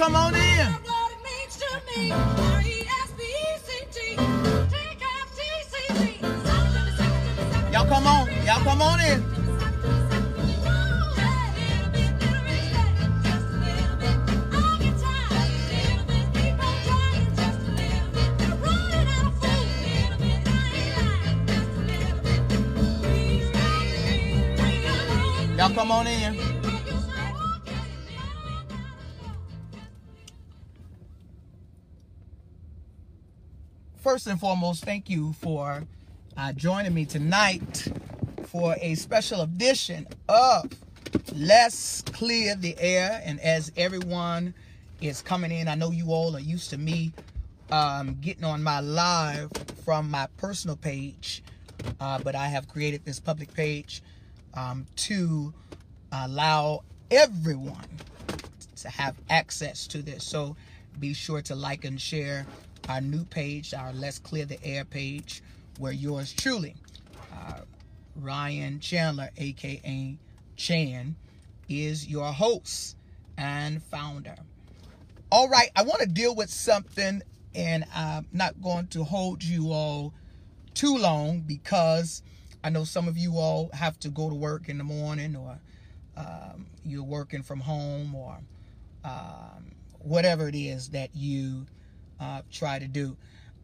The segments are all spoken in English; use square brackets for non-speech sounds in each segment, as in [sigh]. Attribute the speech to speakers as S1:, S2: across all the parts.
S1: Come on in. First and foremost, thank you for uh, joining me tonight for a special edition of Let's Clear the Air. And as everyone is coming in, I know you all are used to me um, getting on my live from my personal page, uh, but I have created this public page um, to allow everyone to have access to this. So be sure to like and share our new page, our Let's Clear the Air page, where yours truly, uh, Ryan Chandler, aka Chan, is your host and founder. All right, I want to deal with something, and I'm not going to hold you all too long because I know some of you all have to go to work in the morning or um, you're working from home or um, whatever it is that you uh, try to do.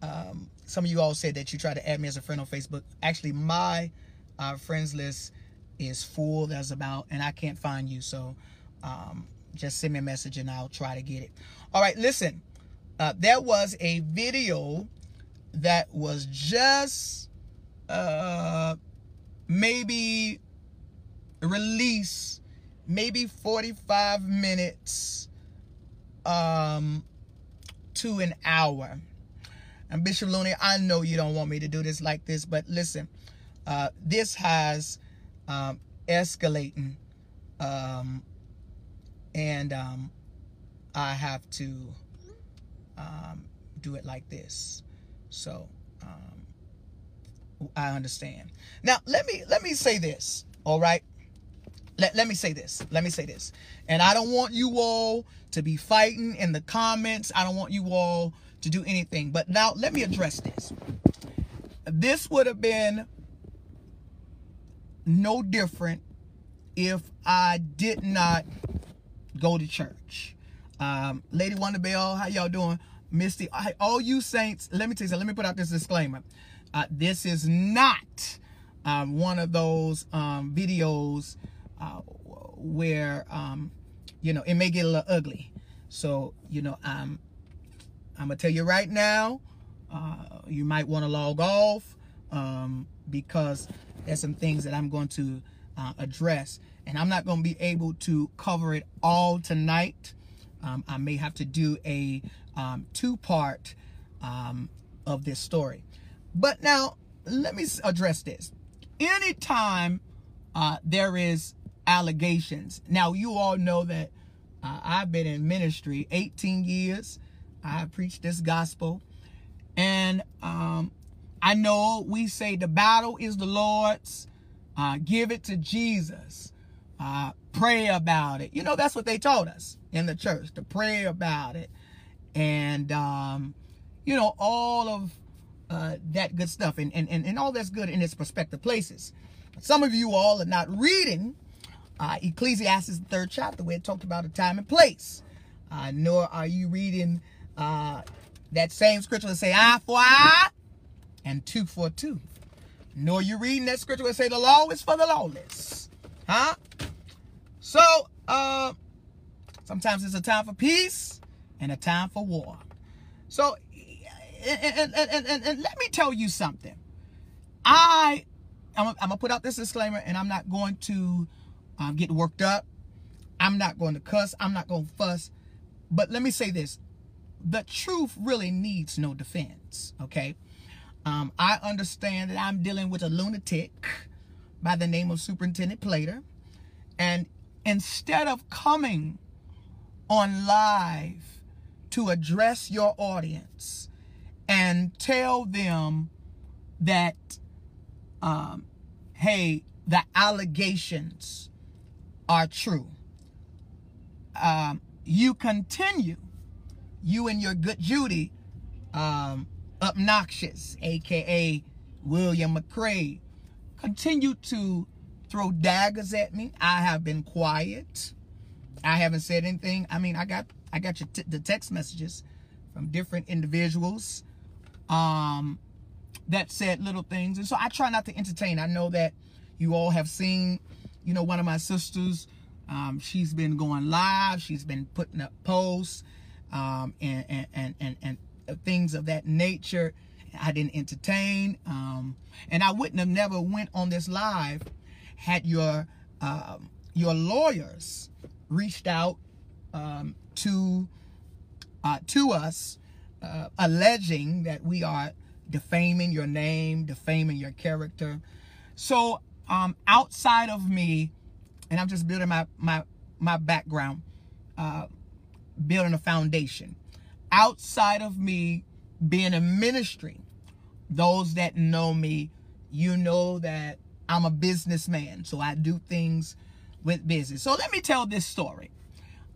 S1: Um, some of you all said that you try to add me as a friend on Facebook. Actually, my uh, friends list is full. There's about, and I can't find you. So um, just send me a message and I'll try to get it. All right, listen. Uh, there was a video that was just uh, maybe released maybe 45 minutes um, to an hour. And Bishop Looney, I know you don't want me to do this like this, but listen, uh, this has um, escalating, um, and um, I have to um, do it like this. So um, I understand. Now let me let me say this. All right. Let, let me say this. Let me say this. And I don't want you all to be fighting in the comments. I don't want you all to do anything. But now let me address this. This would have been no different if I did not go to church. Um, Lady Wonderbell, how y'all doing? Misty, I, all you saints, let me tell you something. Let me put out this disclaimer. Uh, this is not um, one of those um, videos uh, where um, you know it may get a little ugly. So you know I'm I'm gonna tell you right now. Uh, you might want to log off um, because there's some things that I'm going to uh, address, and I'm not to be able to cover it all tonight. Um, I may have to do a um, two-part um, of this story. But now, let me address this. Anytime uh, there is allegations. Now, you all know that uh, I've been in ministry 18 years. I preached this gospel. And um, I know we say the battle is the Lord's. Uh, give it to Jesus. Uh, pray about it. You know, that's what they taught us in the church to pray about it. And, um, you know, all of uh, that good stuff and, and, and, and all that's good in its prospective places. Some of you all are not reading uh, Ecclesiastes, the third chapter, where it talked about a time and place. Uh, nor are you reading uh, that same scripture that say eye for eye and tooth for tooth. Nor you reading that scripture that say the law is for the lawless. Huh? So, uh, sometimes it's a time for peace and a time for war. So, and, and, and, and, and let me tell you something. I, I'm, I'm going to put out this disclaimer and I'm not going to um, get worked up. I'm not going to cuss. I'm not going to fuss. But let me say this. The truth really needs no defense, okay? Um, I understand that I'm dealing with a lunatic by the name of Superintendent Plater. And instead of coming on live to address your audience and tell them that, um, hey, the allegations are true. Um, you continue, you and your good Judy, um, obnoxious, aka William McCray, continue to throw daggers at me. I have been quiet. I haven't said anything. I mean, I got I got your the text messages from different individuals um, that said little things, and so I try not to entertain. I know that you all have seen, you know, one of my sisters. Um, she's been going live. She's been putting up posts um, and, and, and, and, and things of that nature. I didn't entertain. Um, and I wouldn't have never went on this live had your um, your lawyers reached out um, to uh, to us, uh, alleging that we are defaming your name, defaming your character. So um, outside of me, and I'm just building my my my background, uh, building a foundation. Outside of me being a ministry, those that know me, you know that I'm a businessman, so I do things with business. So let me tell this story,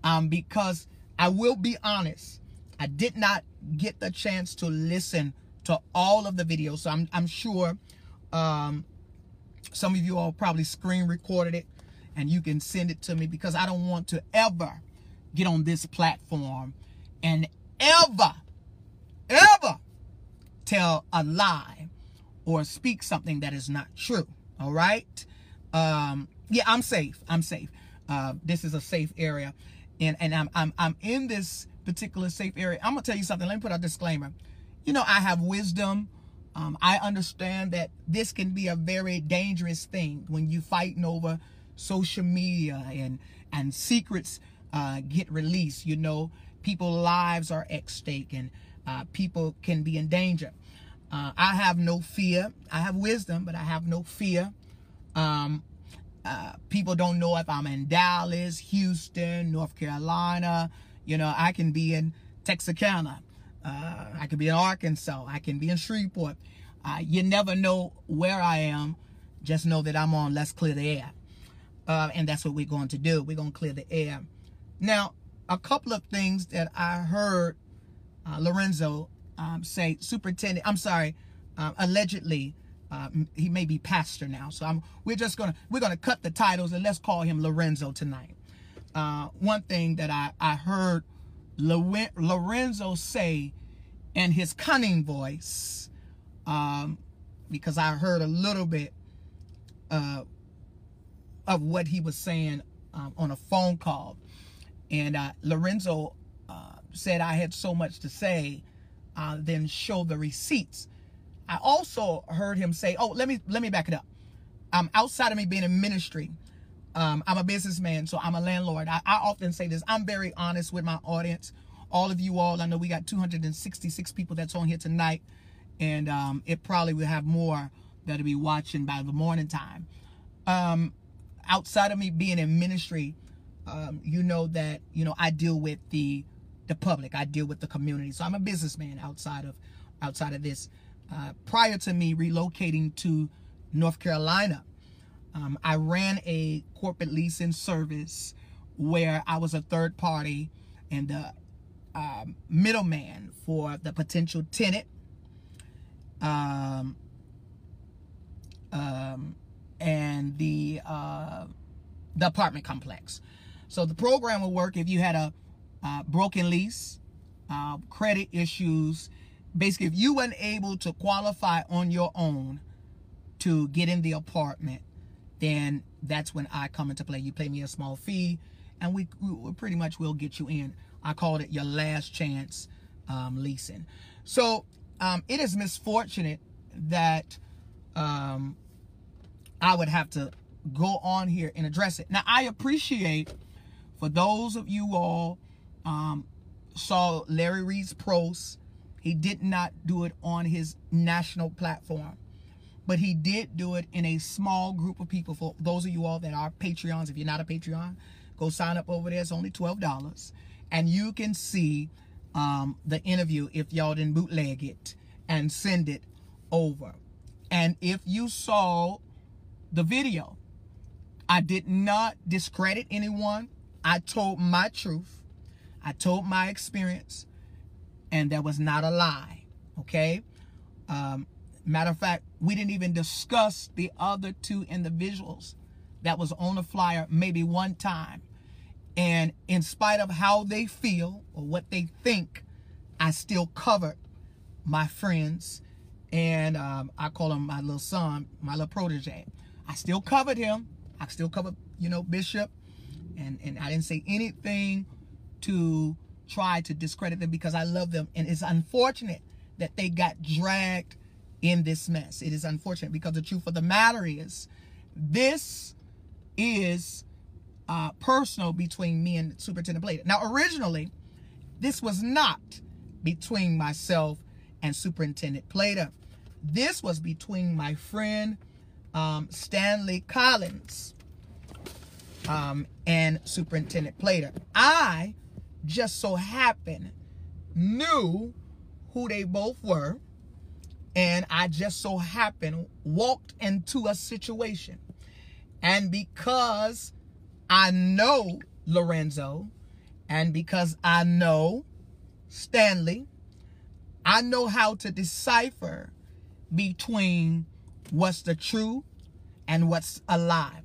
S1: um, because I will be honest, I did not get the chance to listen to all of the videos. So I'm I'm sure um, some of you all probably screen recorded it and you can send it to me because I don't want to ever get on this platform and ever, ever tell a lie or speak something that is not true. All right. Um, yeah, I'm safe. I'm safe. Uh, this is a safe area. And, and I'm, I'm, I'm in this particular safe area. I'm going to tell you something. Let me put a disclaimer. You know, I have wisdom. Um, I understand that this can be a very dangerous thing when you're fighting over social media and and secrets uh, get released. You know, people's lives are at stake and uh, people can be in danger. Uh, I have no fear. I have wisdom, but I have no fear. Um, uh, people don't know if I'm in Dallas, Houston, North Carolina. You know, I can be in Texarkana. Uh, I can be in Arkansas. I can be in Shreveport. Uh, you never know where I am. Just know that I'm on Let's Clear the Air. Uh, and that's what we're going to do. We're going to clear the air. Now, a couple of things that I heard uh, Lorenzo um, say, superintendent, I'm sorry, uh, allegedly, uh, he may be pastor now. So I'm, we're just going to, we're going to cut the titles and let's call him Lorenzo tonight. Uh, one thing that I, I heard Lorenzo say in his cunning voice, um, because I heard a little bit uh, of what he was saying um, on a phone call. And uh, Lorenzo uh, said I had so much to say, uh, then show the receipts. I also heard him say, "Oh, let me let me back it up. Um, outside of me being in ministry, um, I'm a businessman, so I'm a landlord. I, I often say this. I'm very honest with my audience. All of you all, I know we got 266 people that's on here tonight, and um, it probably will have more that'll be watching by the morning time. Um, outside of me being in ministry, um, you know that you know I deal with the the public. I deal with the community. So I'm a businessman outside of outside of this. Uh, prior to me relocating to North Carolina, um, I ran a corporate leasing service where I was a third party and the um, middleman for the potential tenant. Um, um, and the uh, the apartment complex. So the program would work if you had a uh, broken lease, uh, credit issues. Basically, if you weren't able to qualify on your own to get in the apartment, then that's when I come into play. You pay me a small fee, and we, we pretty much will get you in. I called it your last chance um, leasing. So um, it is misfortunate that um, I would have to go on here and address it. Now, I appreciate for those of you all um, saw Larry Reid's pros. He did not do it on his national platform, but he did do it in a small group of people. For those of you all that are Patreons, if you're not a Patreon, go sign up over there. It's only $12. And you can see um, the interview if y'all didn't bootleg it and send it over. And if you saw the video. I did not discredit anyone. I told my truth. I told my experience, and that was not a lie. Okay. Um, matter of fact, we didn't even discuss the other two individuals that was on the flyer maybe one time. And in spite of how they feel or what they think, I still covered my friends. And um, I call him my little son, my little protege. I still covered him. I still covered, you know, Bishop. And, and I didn't say anything to try to discredit them because I love them. And it's unfortunate that they got dragged in this mess. It is unfortunate because the truth of the matter is this is uh, personal between me and Superintendent Plater. Now, originally, this was not between myself and Superintendent Plater. This was between my friend um, Stanley Collins um, and Superintendent Plater. I just so happened knew who they both were and I just so happened walked into a situation and because I know Lorenzo and because I know Stanley, I know how to decipher between what's the true and what's a lie.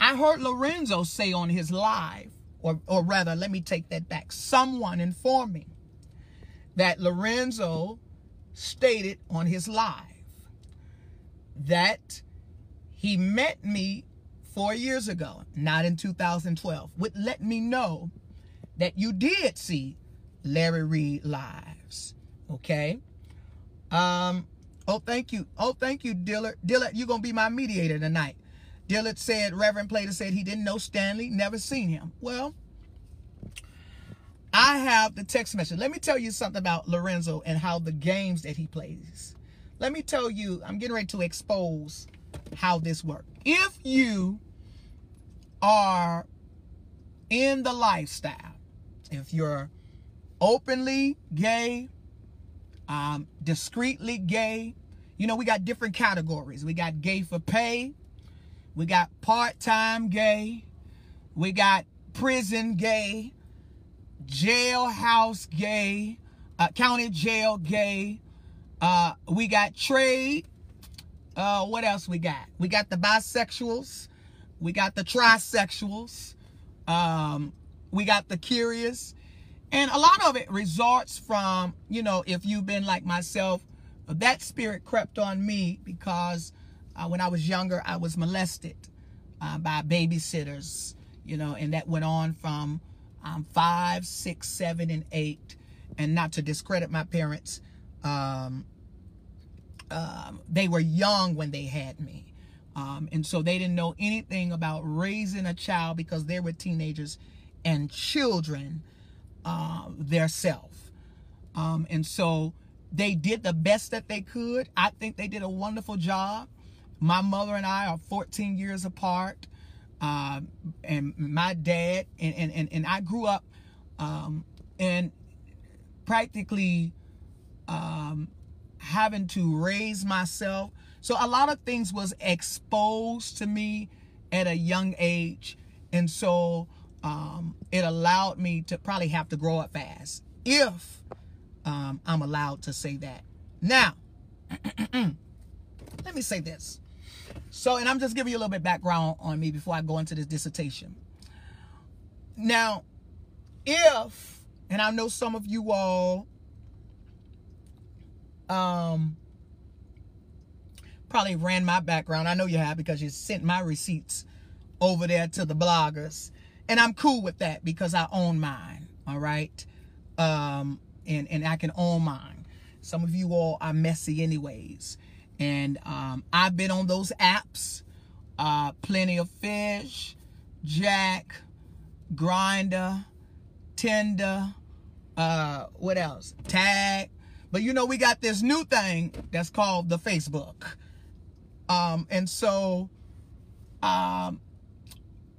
S1: I heard Lorenzo say on his live, or, or rather, let me take that back. Someone informed me that Lorenzo stated on his live that he met me four years ago, not in 2012, would let me know that you did see Larry Reid lives. Okay. Um, oh, thank you. Oh, thank you, Dillard. Dillard, you're gonna be my mediator tonight. Dillard said, Reverend Plater said he didn't know Stanley, never seen him. Well, I have the text message. Let me tell you something about Lorenzo and how the games that he plays. Let me tell you, I'm getting ready to expose how this works. If you are in the lifestyle, if you're openly gay, um, discreetly gay, you know, we got different categories. We got gay for pay, we got part-time gay, we got prison gay, jailhouse gay, uh, county jail gay, uh, we got trade, uh, what else we got? We got the bisexuals. We got the trisexuals. Um, we got the curious. And a lot of it results from, you know, if you've been like myself, that spirit crept on me because uh, when I was younger, I was molested uh, by babysitters, you know, and that went on from um, five, six, seven, and eight. And not to discredit my parents, um, um, they were young when they had me. Um, and so they didn't know anything about raising a child because they were teenagers and children uh, their self. Um, and so they did the best that they could. I think they did a wonderful job. My mother and I are 14 years apart. Uh, and my dad, and, and, and, and I grew up um, and practically um, having to raise myself. So a lot of things was exposed to me at a young age. And so um, it allowed me to probably have to grow up fast if um, I'm allowed to say that. Now, [clears throat] let me say this. So, and I'm just giving you a little bit background on me before I go into this dissertation. Now, if, and I know some of you all um, probably ran my background. I know you have because you sent my receipts over there to the bloggers. And I'm cool with that because I own mine. All right. Um, and, and I can own mine. Some of you all are messy anyways. And um, I've been on those apps. Uh, Plenty of Fish, Jack, Grindr, Tinder, uh, what else? Tag, but you know, we got this new thing that's called the Facebook. Um, and so, um,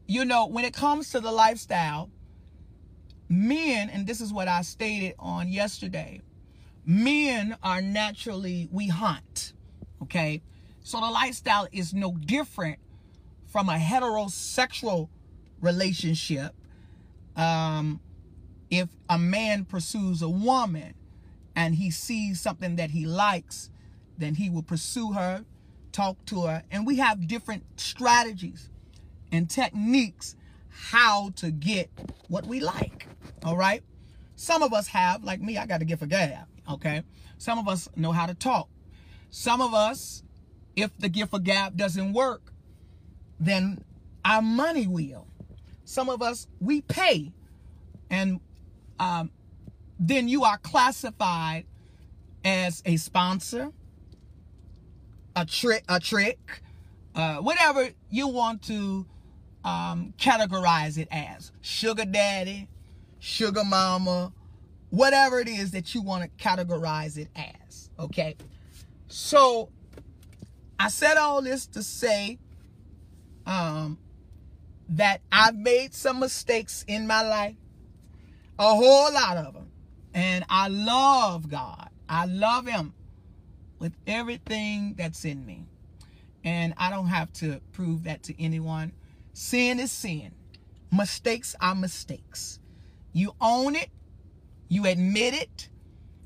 S1: you know, when it comes to the lifestyle, men, and this is what I stated on yesterday, men are naturally, we hunt, okay? So the lifestyle is no different from a heterosexual relationship. Um, if a man pursues a woman and he sees something that he likes, then he will pursue her, talk to her, and we have different strategies and techniques how to get what we like. All right. Some of us have, like me, I got to give a gab. Okay. Some of us know how to talk. Some of us, if the gift of gab doesn't work, then our money will. Some of us, we pay. And um, then you are classified as a sponsor, a trick, a trick, uh, whatever you want to um, categorize it as. Sugar daddy, sugar mama, whatever it is that you want to categorize it as. Okay. So I said all this to say um, that I've made some mistakes in my life, a whole lot of them. And I love God. I love Him with everything that's in me. And I don't have to prove that to anyone. Sin is sin. Mistakes are mistakes. You own it, you admit it,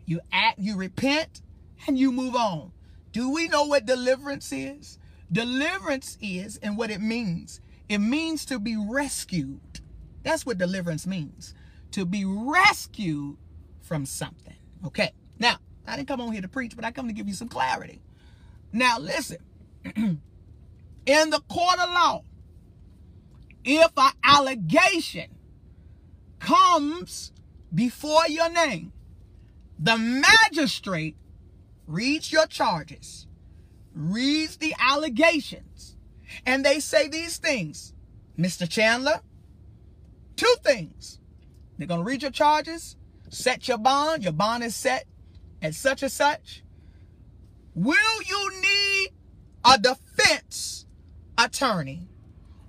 S1: you act, you repent, and you move on. Do we know what deliverance is? Deliverance is and what it means. It means to be rescued. That's what deliverance means. To be rescued from something. Okay. Now, I didn't come on here to preach, but I come to give you some clarity. Now, listen. [clears throat] In the court of law, if an allegation comes before your name, the magistrate reads your charges, reads the allegations, and they say these things. Mr. Chandler, two things. They're going to read your charges, set your bond. Your bond is set at such and such. Will you need a defense attorney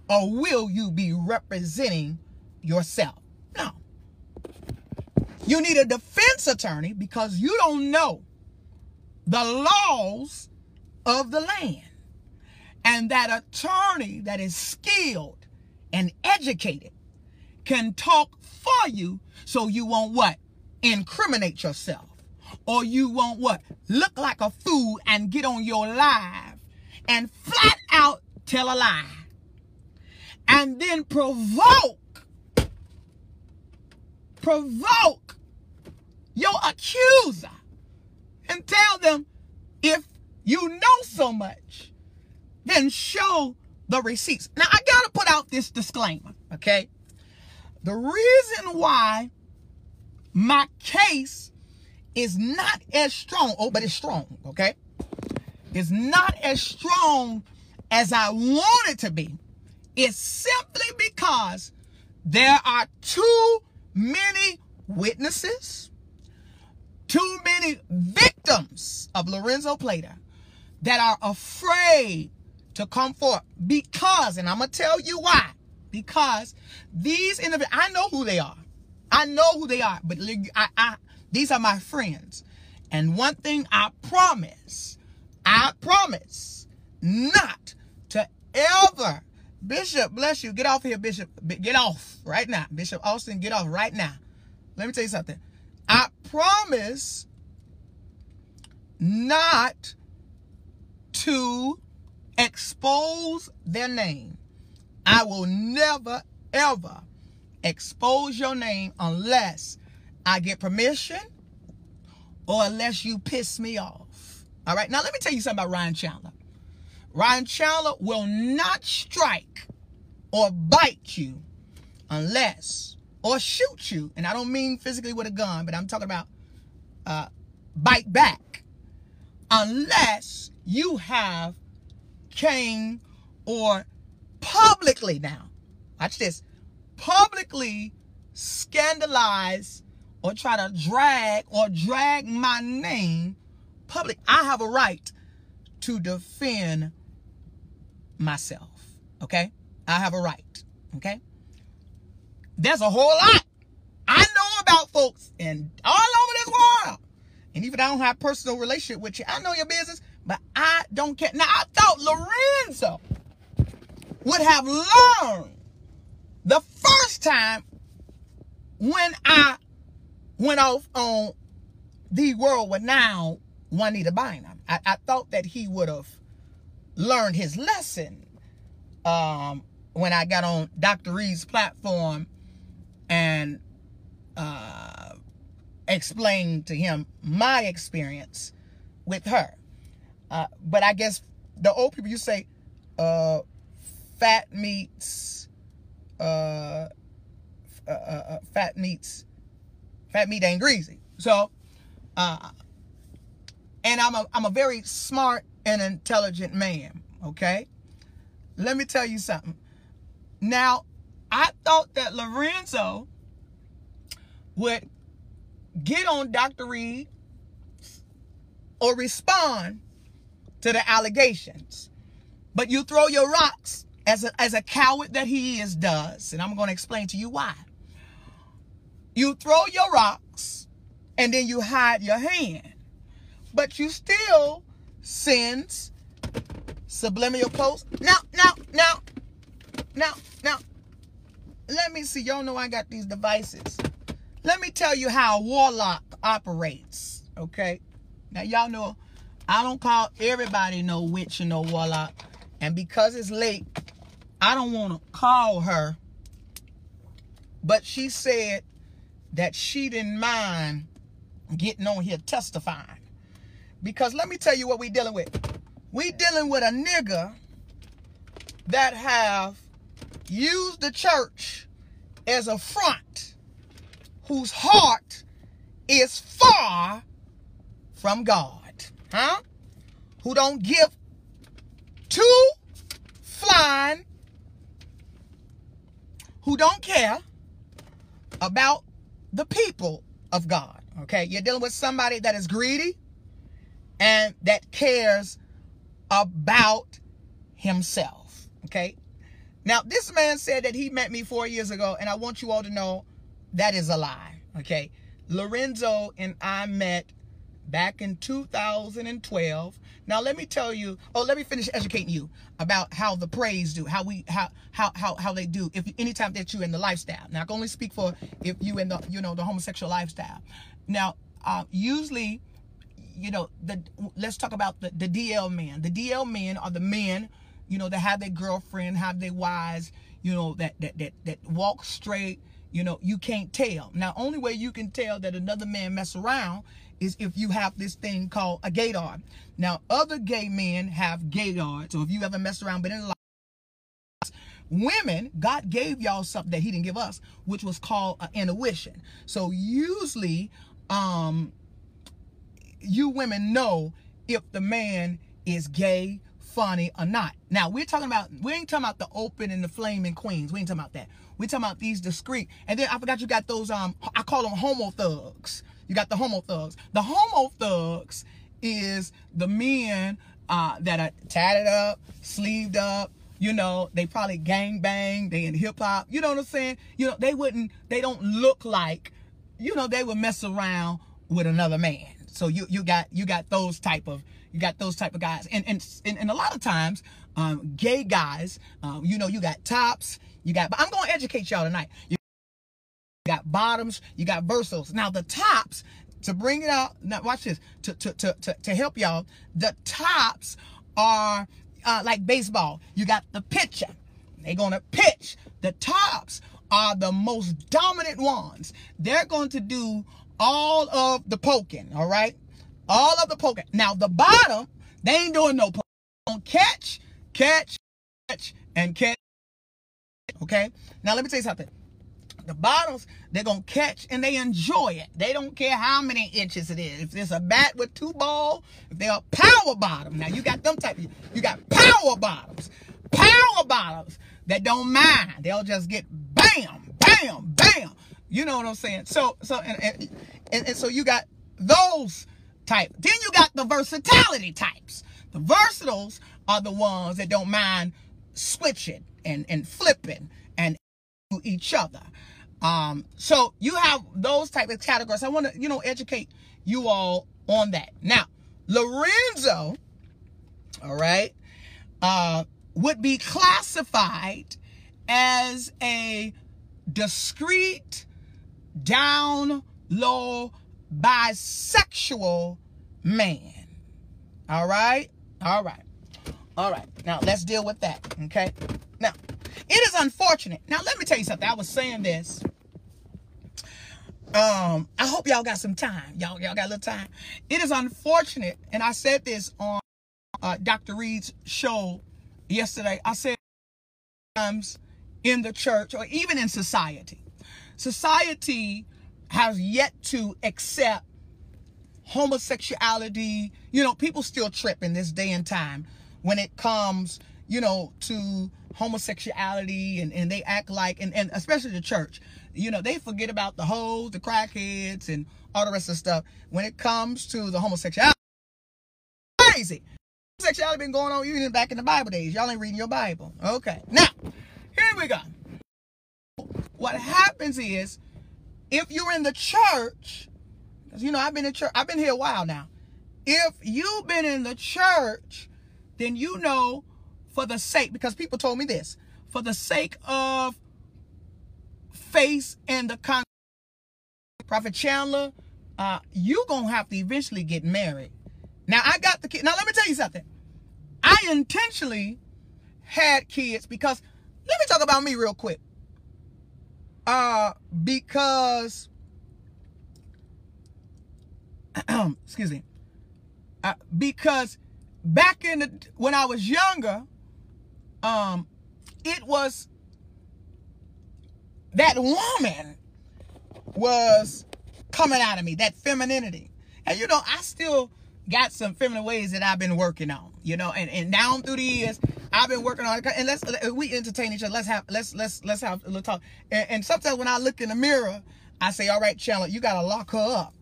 S1: or will you be representing yourself? No. You need a defense attorney because you don't know the laws of the land. And that attorney that is skilled and educated can talk for you so you won't what? Incriminate yourself. Or you won't what? Look like a fool and get on your live and flat out tell a lie and then provoke, provoke your accuser and tell them if you know so much, then show the receipts. Now, I got to put out this disclaimer, okay? The reason why my case is not as strong, oh, but it's strong, okay? It's not as strong as I want it to be is simply because there are too many witnesses, too many victims of Lorenzo Plater that are afraid to come forth because, and I'm going to tell you why, because these individuals, I know who they are. I know who they are, but I, I, these are my friends. And one thing I promise, I promise not to ever Bishop, bless you. Get off here, Bishop. Get off right now. Bishop Austin, get off right now. Let me tell you something. I promise not to expose their name. I will never, ever expose your name unless I get permission or unless you piss me off. All right. Now, let me tell you something about Ryan Chandler. Ryan Chandler will not strike or bite you unless, or shoot you, and I don't mean physically with a gun, but I'm talking about uh, bite back, unless you have came or publicly now, watch this, publicly scandalize or try to drag or drag my name public. I have a right to defend myself. Okay? I have a right. Okay? There's a whole lot I know about folks and all over this world. And even I don't have personal relationship with you, I know your business, but I don't care. Now I thought Lorenzo would have learned the first time when I went off on the world with now Juanita Bynum. I, I thought that he would have learned his lesson um, when I got on Dr. Reid's platform and uh, explained to him my experience with her. Uh, but I guess the old people, you say, uh, fat meats, uh, uh, uh, uh, fat meats, fat meat ain't greasy. So, and I'm a, I'm a very smart and intelligent man. Okay. Let me tell you something. Now, I thought that Lorenzo would get on Dr. Reid or respond to the allegations. But you throw your rocks as a, as a coward that he is does. And I'm going to explain to you why. You throw your rocks and then you hide your hand. But you still sends subliminal posts. Now, now, now, now, now, let me see. Y'all know I got these devices. Let me tell you how a warlock operates. Okay. Now, y'all know I don't call everybody no witch and no warlock. And because it's late, I don't want to call her. But she said that she didn't mind getting on here testifying. Because let me tell you what we dealing with. We dealing with a nigga that have used the church as a front whose heart is far from God. Huh? Who don't give two flying who don't care about the people of God. Okay, you're dealing with somebody that is greedy and that cares about himself. Okay, now this man said that he met me four years ago, and I want you all to know that is a lie. Okay, Lorenzo and I met back in 2012. Now let me tell you, oh, let me finish educating you about how the praise do, how we how how how how they do if anytime that you in the lifestyle. Now I can only speak for if you in the you know the homosexual lifestyle. Now, uh, usually, you know, the let's talk about the, the DL men. The DL men are the men, you know, that have their girlfriend, have their wives, you know, that that that that walk straight, you know, you can't tell. Now, only way you can tell that another man mess around is if you have this thing called a gaydar. Now, other gay men have gaydar. So if you ever messed around, but in life, women, God gave y'all something that he didn't give us, which was called an intuition. So usually, um, you women know if the man is gay, funny, or not. Now, we're talking about, we ain't talking about the open and the flaming queens. We ain't talking about that. We're talking about these discreet. And then I forgot you got those, um, I call them homo thugs. You got the homo thugs. The homo thugs is the men uh, that are tatted up, sleeved up. You know, they probably gang bang. They in hip hop. You know what I'm saying? You know, they wouldn't. They don't look like. You know, they would mess around with another man. So you you got you got those type of you got those type of guys. And and and, and a lot of times, um, gay guys. Um, you know, you got tops. You got. But I'm gonna educate y'all tonight. You got bottoms, you got versos. Now the tops, to bring it out, now watch this, to, to, to, to, to help y'all, the tops are uh, like baseball. You got the pitcher. They're going to pitch. The tops are the most dominant ones. They're going to do all of the poking, all right? All of the poking. Now the bottom, they ain't doing no poking. Catch, catch, catch, and catch. Okay? Now let me tell you something the bottoms, they're to catch and they enjoy it. They don't care how many inches it is. If it's a bat with two ball, if they're a power bottom. Now, you got them type, you got power bottoms. Power bottoms that don't mind. They'll just get bam, bam, bam. You know what I'm saying? So, so, and, and, and, and so you got those type. Then you got the versatility types. The versatiles are the ones that don't mind switching and, and flipping and each other. Um, so you have those type of categories. I want to, you know, educate you all on that. Now, Lorenzo, all right, uh, would be classified as a discreet, down low bisexual man. All right? All right. All right. Now let's deal with that. Okay. Now, it is unfortunate. Now let me tell you something. I was saying this. Um, I hope y'all got some time. Y'all, y'all got a little time. It is unfortunate, and I said this on uh, Dr. Reid's show yesterday. I said times in the church or even in society, society has yet to accept homosexuality. You know, people still trip in this day and time when it comes, you know, to homosexuality and, and they act like, and, and especially the church, you know, they forget about the hoes, the crackheads, and all the rest of the stuff. When it comes to the homosexuality, crazy. Homosexuality been going on even back in the Bible days. Y'all ain't reading your Bible. Okay. Now, here we go. What happens is, if you're in the church, because you know I've been in church, I've been here a while now. If you've been in the church, then you know for the sake, because people told me this, for the sake of face and the con Prophet Chandler, uh, you gonna have to eventually get married. Now I got the kid. Now let me tell you something. I intentionally had kids because let me talk about me real quick. Uh, because [clears throat] excuse me. Uh, because back in the when I was younger, um, it was that woman was coming out of me, that femininity. And you know, I still got some feminine ways that I've been working on, you know, and, and down through the years, I've been working on it. And let's, we entertain each other. Let's have, let's, let's, let's have a little talk. And, and sometimes when I look in the mirror, I say, all right, Chandler, you got to lock her up.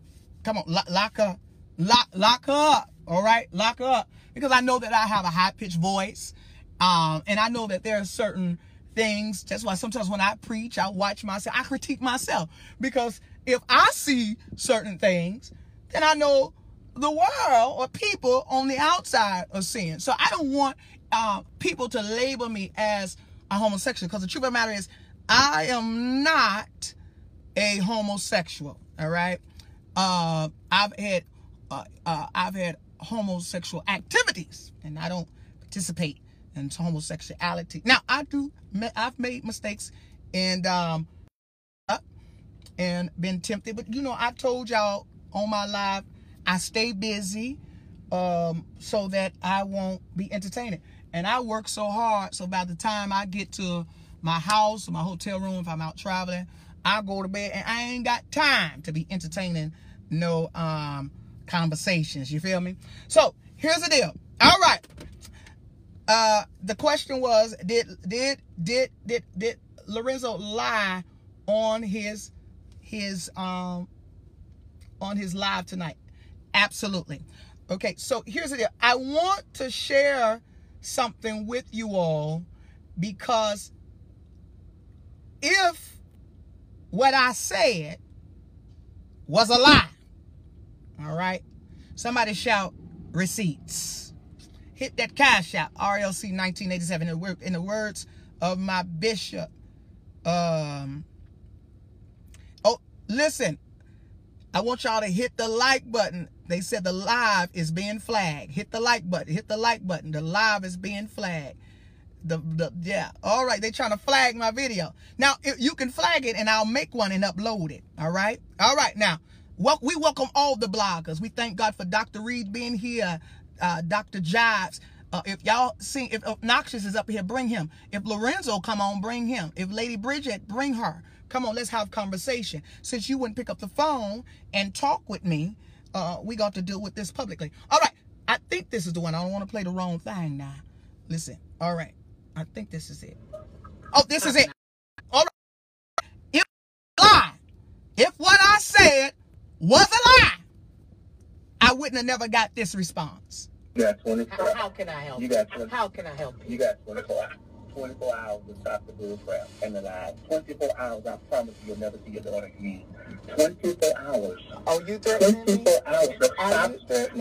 S1: Come on, lock, lock her, lock, lock her up. All right, lock her up. Because I know that I have a high pitched voice. Um, and I know that there are certain things. That's why sometimes when I preach, I watch myself, I critique myself. Because if I see certain things, then I know the world or people on the outside are seeing. So I don't want uh, people to label me as a homosexual because the truth of the matter is I am not a homosexual. All right. Uh, I've had uh, uh, I've had homosexual activities and I don't participate in homosexuality. Now I do. I've made mistakes and um and been tempted, but you know I told y'all on my live I stay busy um so that I won't be entertaining. And I work so hard so by the time I get to my house my hotel room if I'm out traveling, I go to bed and I ain't got time to be entertaining no um conversations. You feel me? So here's the deal. All right uh, the question was, did did did did did Lorenzo lie on his his um on his live tonight? Absolutely. Okay, so here's the deal. I want to share something with you all because if what I said was a lie, all right, somebody shout receipts hit that cash out. RLC 1987. In the, in the words of my bishop. Um, oh, listen. I want y'all to hit the like button. They said the live is being flagged. Hit the like button. Hit the like button. The live is being flagged. The, the yeah. All right. They trying to flag my video. Now, you can flag it and I'll make one and upload it. All right. All right. Now, we welcome all the bloggers. We thank God for Dr. Reid being here uh, Dr. Jobs. Uh, if y'all see, if Obnoxious is up here, bring him. If Lorenzo come on, bring him. If Lady Bridget, bring her. Come on, let's have conversation. Since you wouldn't pick up the phone and talk with me, uh, we got to deal with this publicly. All right, I think this is the one. I don't want to play the wrong thing now. Listen, all right, I think this is it. Oh, this is it. All right. If lie, if what I said was a lie, I wouldn't have never got this response.
S2: You got 24
S3: How, how can I help
S2: you? Got
S3: 20, how can I help you?
S2: You got 24 hours. 24 hours to stop the bull crap and the lies. 24 hours, I promise you, you'll never see your daughter again. 24 hours.
S3: Oh, you threatening
S2: 24 me? hours to stop.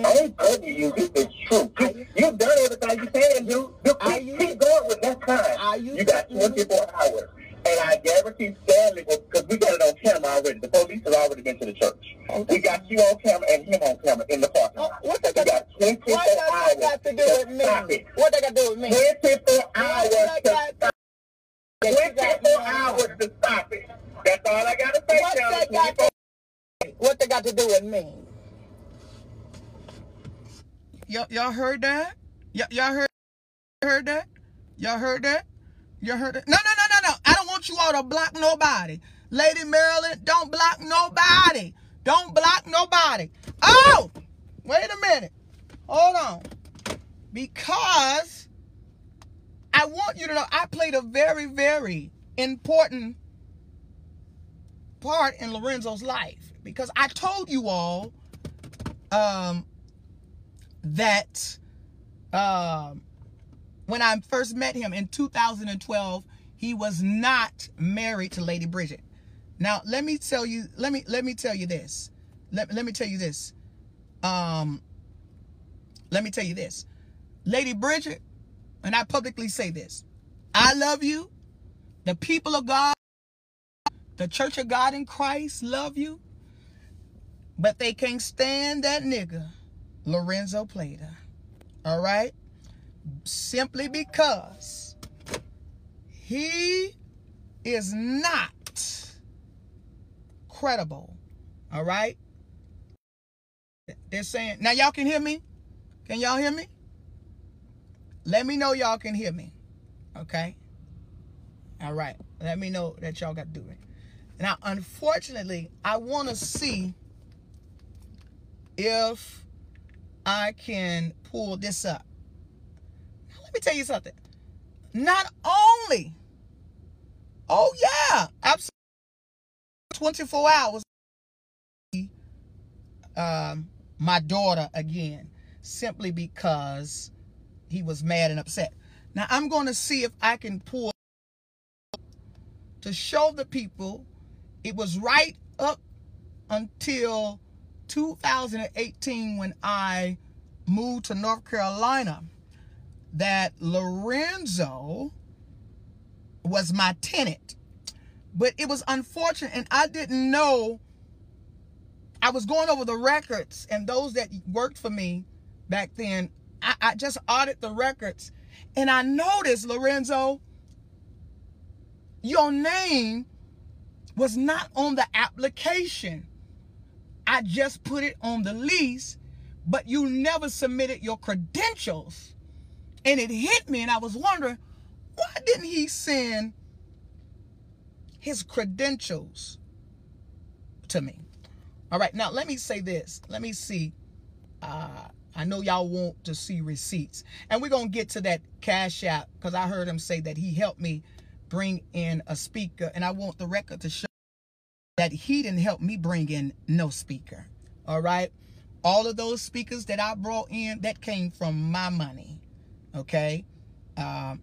S2: I ain't telling you, this is true. You, you've done everything you can do. You keep, keep going with that time.
S3: you,
S2: you got 24 hours. And I guarantee Stanley, because we got it on camera already. The police have already been to the church. We got you on camera and him on camera in the parking
S3: Oh,
S2: lot.
S3: what they
S2: We
S3: got,
S2: got 24
S3: what does
S2: hours
S3: that got to do with
S2: stop
S3: me?
S2: it.
S3: What they got to do with me?
S2: 24
S3: What
S2: hours to stop
S3: that you got
S2: 24 hours to stop it. That's all I got to say,
S3: What
S2: Shelley.
S3: that got to, what they got to do with me?
S1: Y'all, y'all heard that? Y'all heard heard that? Y'all heard that? Y'all heard that? No, no, no, no, no. I don't want you all to block nobody. Lady Marilyn, don't block nobody. Don't block nobody. Oh, wait a minute. Hold on. Because I want you to know I played a very, very important part in Lorenzo's life. Because I told you all um that um, when I first met him in 2012, he was not married to Lady Bridget. Now, let me tell you, let me let me tell you this. Let, let me tell you this. Um, let me tell you this. Lady Bridget, and I publicly say this. I love you. The people of God, the Church of God in Christ love you. But they can't stand that nigga, Lorenzo Plater. All right? Simply because he is not credible. All right? They're saying, now y'all can hear me? Can y'all hear me? Let me know y'all can hear me. Okay? All right. Let me know that y'all got to do it. Now, unfortunately, I want to see if I can pull this up. Now, let me tell you something. Not only, oh yeah, absolutely, 24 hours. Um, my daughter again, simply because he was mad and upset. Now I'm going to see if I can pull to show the people it was right up until 2018 when I moved to North Carolina that Lorenzo was my tenant. But it was unfortunate and I didn't know I was going over the records and those that worked for me back then, I, I just audited the records and I noticed, Lorenzo, your name was not on the application. I just put it on the lease, but you never submitted your credentials. And it hit me, and I was wondering, why didn't he send his credentials to me? All right, now let me say this. Let me see. Uh, I know y'all want to see receipts. And we're going to get to that cash app because I heard him say that he helped me bring in a speaker. And I want the record to show that he didn't help me bring in no speaker. All right. All of those speakers that I brought in, that came from my money. Okay. Um,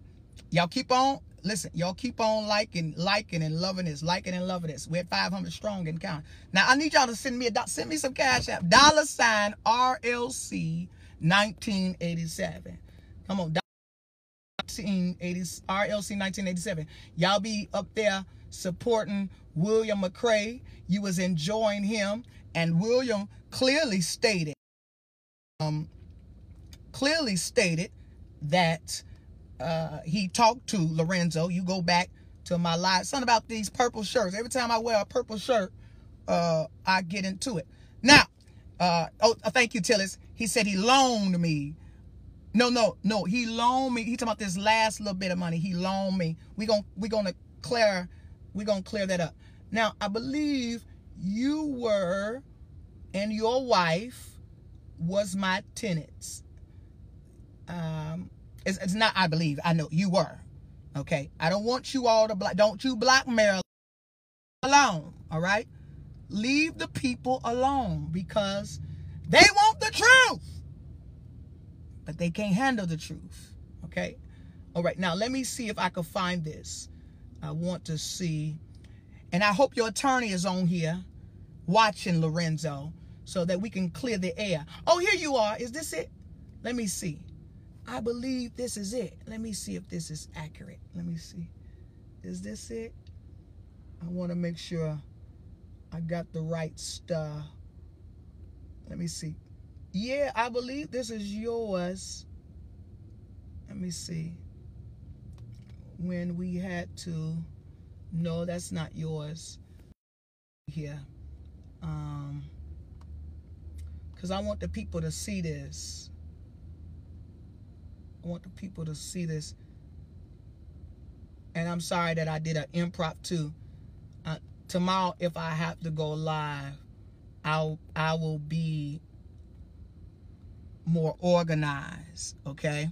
S1: y'all keep on, listen, y'all keep on liking, liking and loving this, liking and loving this. We're 500 strong and count. Now I need y'all to send me a, send me some cash app. Dollar sign RLC 1987. Come on. 1980, RLC 1987. Y'all be up there supporting William McCray. You was enjoying him, and William clearly stated, um, clearly stated that uh, he talked to Lorenzo. You go back to my live, something about these purple shirts. Every time I wear a purple shirt, uh, I get into it. Now, uh, oh, thank you, Tillis. He said he loaned me no, no, no. He loaned me. He talking about this last little bit of money. He loaned me. We gonna we gonna clear we gonna clear that up. Now I believe you were and your wife was my tenants. Um, it's, it's not. I believe. I know you were. Okay. I don't want you all to black. Don't you blackmail alone. All right. Leave the people alone because they want the truth but they can't handle the truth. Okay? All right, now let me see if I can find this. I want to see, and I hope your attorney is on here watching Lorenzo so that we can clear the air. Oh, here you are. Is this it? Let me see. I believe this is it. Let me see if this is accurate. Let me see. Is this it? I want to make sure I got the right stuff. Let me see. Yeah, I believe this is yours. Let me see. When we had to, no, that's not yours. Here. Um, because I want the people to see this. I want the people to see this. And I'm sorry that I did an impromptu. Uh, tomorrow, if I have to go live, I'll I will be more organized. Okay.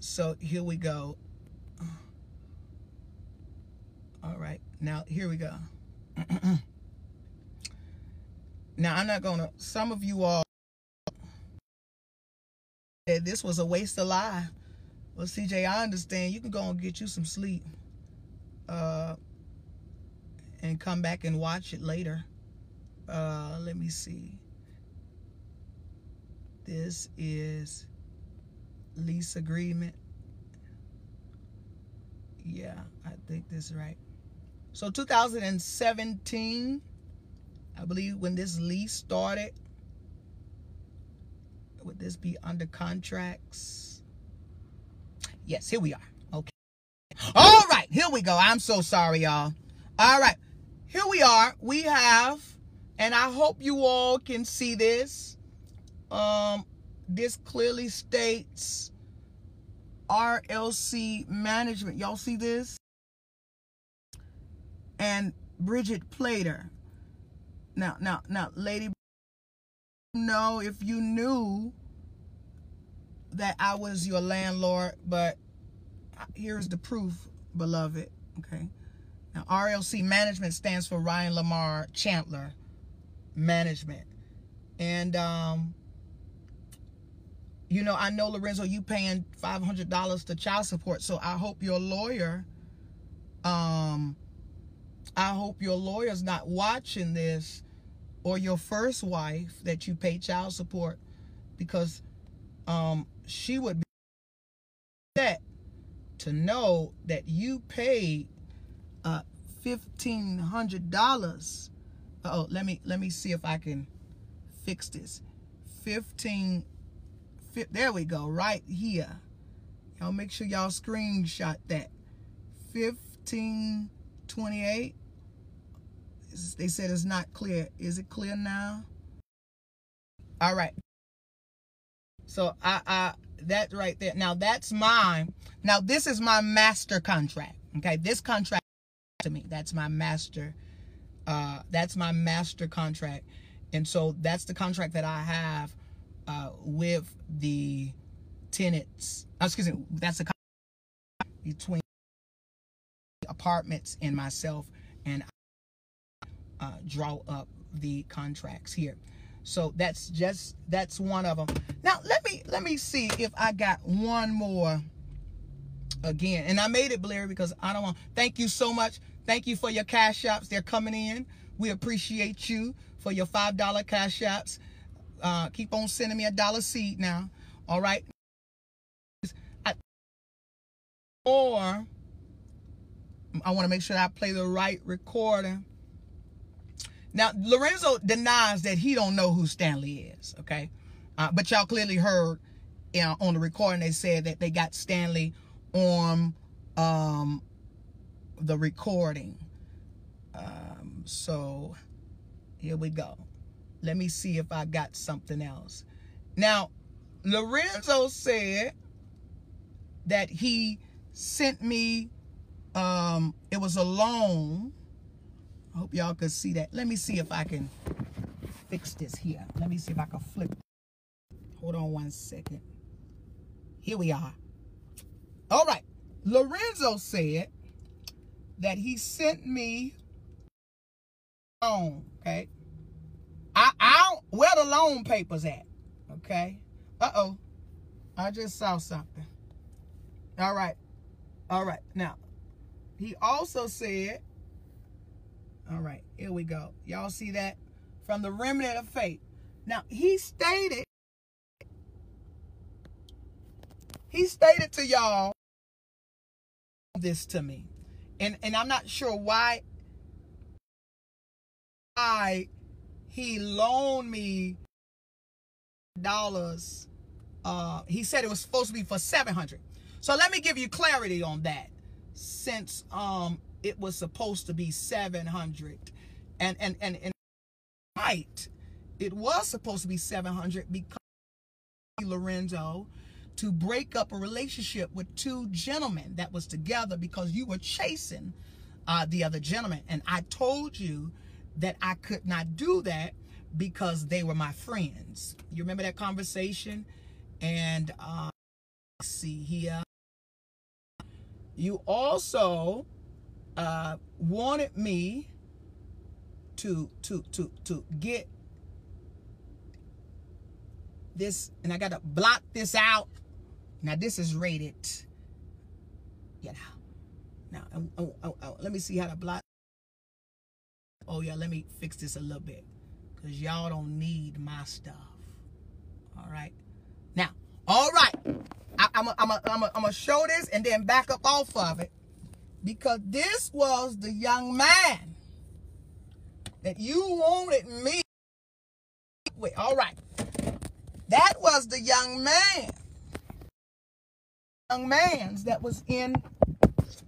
S1: So here we go. [sighs] All right. Now here we go. [clears throat] now I'm not gonna. Some of you all that this was a waste of life. Well, CJ, I understand. You can go and get you some sleep, uh, and come back and watch it later. Uh, let me see. This is lease agreement. Yeah, I think this is right. So 2017, I believe when this lease started, would this be under contracts? Yes, here we are. Okay. All right, here we go. I'm so sorry, y'all. All right, here we are. We have, and I hope you all can see this. Um, this clearly states RLC management. Y'all see this? And Bridget Plater. Now, now, now, lady, know if you knew that I was your landlord, but here's the proof, beloved. Okay. Now, RLC management stands for Ryan Lamar Chandler Management. And, um, you know, I know Lorenzo, you paying five hundred dollars to child support. So I hope your lawyer, um, I hope your lawyer's not watching this, or your first wife that you pay child support, because, um, she would be upset to know that you paid, uh, fifteen hundred dollars. Oh, let me let me see if I can fix this. Fifteen there we go, right here. Y'all make sure y'all screenshot that. 1528. They said it's not clear. Is it clear now? All right. So I, I, that right there. Now that's mine. Now this is my master contract. Okay, this contract to me. That's my master. Uh, that's my master contract, and so that's the contract that I have uh, with the tenants. Uh, excuse me, that's the contract between apartments and myself, uh, draw up the contracts here. So that's just that's one of them. Now let me let me see if I got one more again. And I made it blurry because I don't want. Thank you so much. Thank you for your cash apps. They're coming in. We appreciate you for your five dollar cash apps. Uh, keep on sending me a dollar seed now. All right. I, or I want to make sure I play the right recording. Now Lorenzo denies that he don't know who Stanley is. Okay, uh, but y'all clearly heard you know, on the recording they said that they got Stanley on um, the recording. Um, so here we go. Let me see if I got something else. Now, Lorenzo said that he sent me, um, it was a loan. I hope y'all could see that. Let me see if I can fix this here. Let me see if I can flip. Hold on one second. Here we are. All right. Lorenzo said that he sent me loan, okay? I, I don't, where the loan papers at? Okay. Uh-oh. I just saw something. All right. All right. Now, he also said, all right, here we go. Y'all see that? From the remnant of faith. Now, he stated, he stated to y'all this to me. and and I'm not sure why why he loaned me dollars. Uh, he said it was supposed to be for 700. So let me give you clarity on that. Since um it was supposed to be 700 and and and and right it was supposed to be 700 because Lorenzo to break up a relationship with two gentlemen that was together because you were chasing uh, the other gentleman. And I told you that I could not do that because they were my friends. You remember that conversation? And uh, see here. You also uh, wanted me to to to to get this, and I got to block this out. Now this is rated. You know. Now oh, oh, oh, let me see how to block. Oh yeah, let me fix this a little bit, cause y'all don't need my stuff. All right. Now, all right. I, I'm a, I'm a, I'm a, I'm gonna show this and then back up off of it, because this was the young man that you wanted me with. All right. That was the young man. Young man's that was in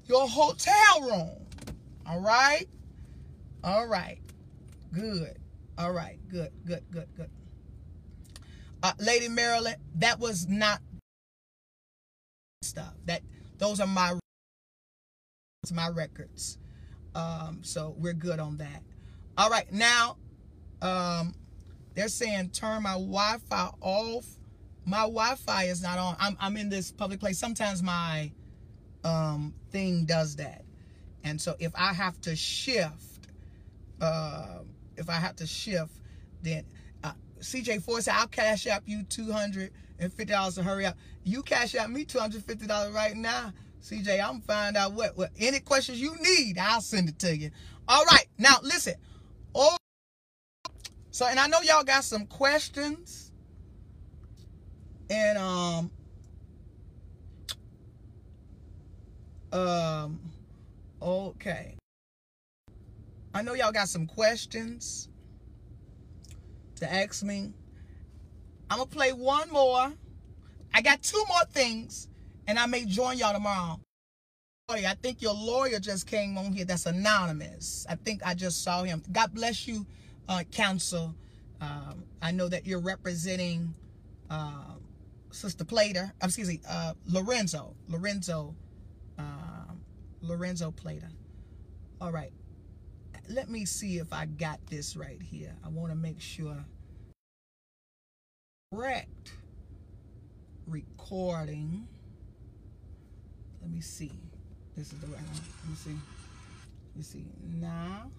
S1: your hotel room. All right? All right. Good. All right. Good, good, good, good. Uh, Lady Marilyn, that was not stuff. That those are my my records. Um, so we're good on that. All right, now um, they're saying turn my Wi-Fi off. My Wi-Fi is not on. I'm I'm in this public place. Sometimes my um thing does that. And so if I have to shift, uh, if I have to shift, then uh, CJ Ford said, I'll cash out you $250 to hurry up. You cash out me $250 right now. CJ, I'm find out what, what any questions you need, I'll send it to you. All right, now listen. Oh, so and I know y'all got some questions, and um, um, okay. I know y'all got some questions to ask me. I'm gonna play one more. I got two more things, and I may join y'all tomorrow. I think your lawyer just came on here. That's anonymous. I think I just saw him. God bless you, uh, counsel. Um, I know that you're representing uh, Sister Plater. Excuse me, uh, Lorenzo. Lorenzo. Um, Lorenzo Plater. All right. Let me see if I got this right here. I want to make sure. Correct. Recording. Let me see. This is the right one. Let me see. You see now.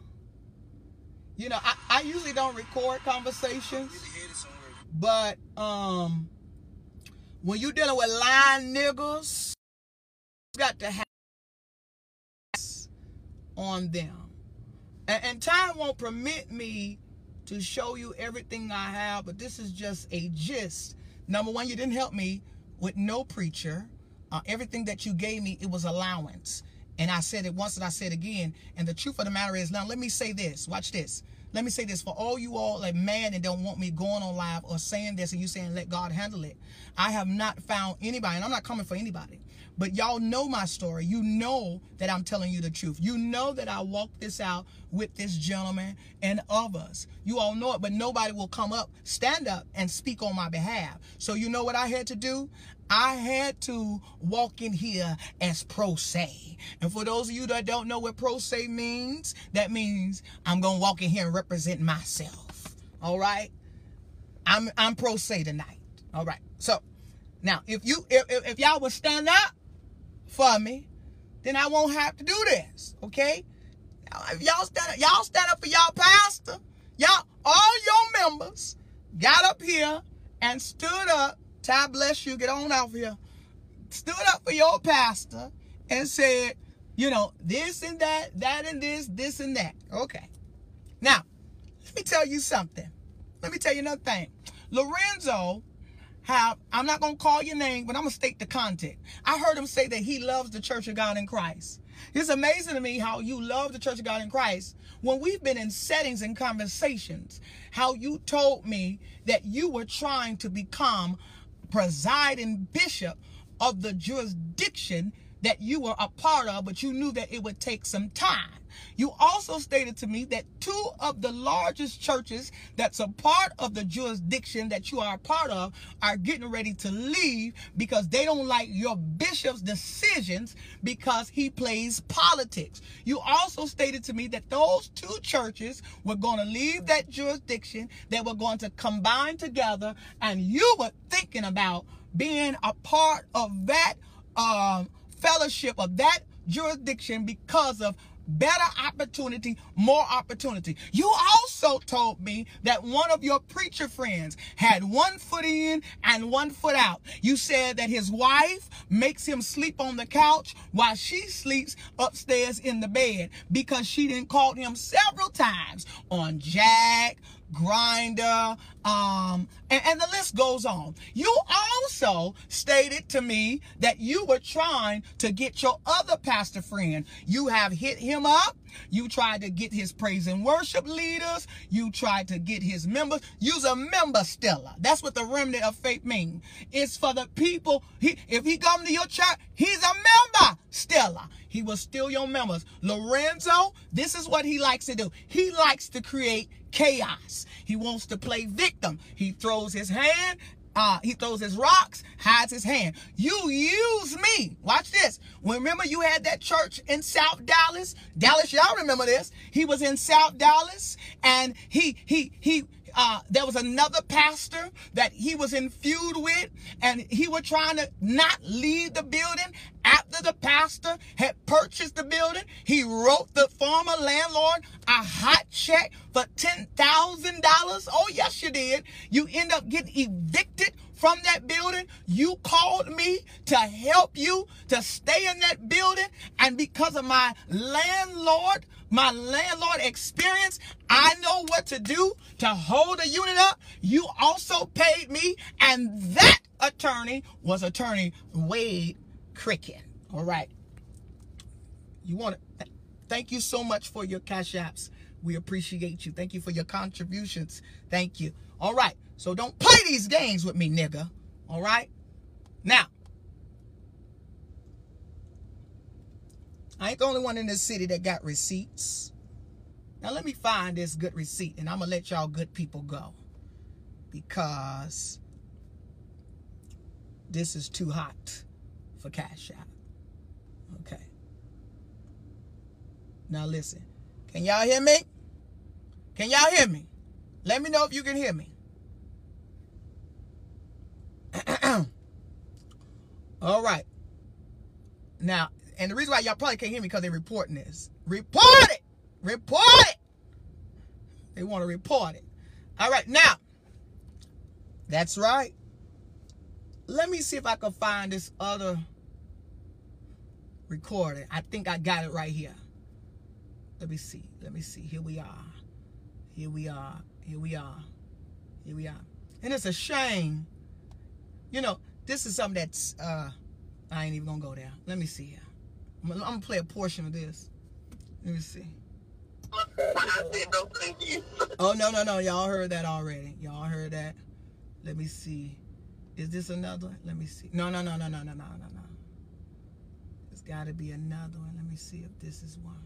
S1: You know, I, I usually don't record conversations, but um, when you're dealing with lying niggas, you got to have on them. And, and time won't permit me to show you everything I have, but this is just a gist. Number one, you didn't help me with no preacher. Uh, everything that you gave me, it was allowance. And I said it once and I said it again. And the truth of the matter is, now let me say this. Watch this. Let me say this for all you all like man and don't want me going on live or saying this and you saying let God handle it. I have not found anybody, and I'm not coming for anybody. But y'all know my story. You know that I'm telling you the truth. You know that I walked this out with this gentleman and others. You all know it, but nobody will come up, stand up, and speak on my behalf. So you know what I had to do? I had to walk in here as pro se. And for those of you that don't know what pro se means, that means I'm going to walk in here and represent myself. All right? I'm I'm pro se tonight. All right. So, now if you if, if y'all would stand up for me, then I won't have to do this. Okay? Now, if y'all stand up, y'all stand up for y'all pastor. Y'all all your members got up here and stood up God bless you. Get on out here. Stood up for your pastor and said, you know, this and that, that and this, this and that. Okay. Now, let me tell you something. Let me tell you another thing. Lorenzo have, I'm not going to call your name, but I'm going to state the content. I heard him say that he loves the Church of God in Christ. It's amazing to me how you love the Church of God in Christ when we've been in settings and conversations, how you told me that you were trying to become presiding bishop of the jurisdiction that you were a part of, but you knew that it would take some time. You also stated to me that two of the largest churches that's a part of the jurisdiction that you are a part of are getting ready to leave because they don't like your bishop's decisions because he plays politics. You also stated to me that those two churches were going to leave that jurisdiction, they were going to combine together, and you were thinking about being a part of that um, fellowship of that jurisdiction because of better opportunity, more opportunity. You also told me that one of your preacher friends had one foot in and one foot out. You said that his wife makes him sleep on the couch while she sleeps upstairs in the bed because she didn't call him several times on Jack, Grindr, um, and, and the list goes on. You also stated to me that you were trying to get your other pastor friend. You have hit him up. You tried to get his praise and worship leaders. You tried to get his members. Use a member Stella. That's what the remnant of faith means. It's for the people. He, if he come to your church, he's a member Stella. He will steal your members. Lorenzo, this is what he likes to do. He likes to create chaos. He wants to play victim. He throws his hand uh, he throws his rocks, hides his hand. You use me. Watch this. Remember you had that church in South Dallas? Dallas, y'all remember this. He was in South Dallas and he he he uh, there was another pastor that he was in feud with, and he was trying to not leave the building after the pastor had purchased the building. He wrote the former landlord a hot check for $10,000. Oh, yes, you did. You end up getting evicted from that building. You called me to help you to stay in that building. And because of my landlord, my landlord experience, I know what to do to hold a unit up. You also paid me. And that attorney was attorney Wade Cricket. All right. You want to thank you so much for your cash apps. We appreciate you. Thank you for your contributions. Thank you. All right. So don't play these games with me, nigga. All right. Now, I ain't the only one in this city that got receipts. Now let me find this good receipt and I'm going to let y'all good people go. Because this is too hot for Cash App. Okay. Now listen. Can y'all hear me? Can y'all hear me? Let me know if you can hear me. [clears throat] All right. Now, and the reason why y'all probably can't hear me because they're reporting this. Report it! Report it! They want to report it. All right, now, that's right. Let me see if I can find this other recording. I think I got it right here. Let me see. Let me see. Here we are. Here we are. Here we are. Here we are. And it's a shame. You know, this is something that's, uh, I ain't even gonna go there. Let me see here. I'm, I'm gonna play a portion of this. Let me see. Oh, no, no, no. Y'all heard that already. Y'all heard that. Let me see. Is this another one? Let me see. No, no, no, no, no, no, no, no, no. There's got to be another one. Let me see if this is one.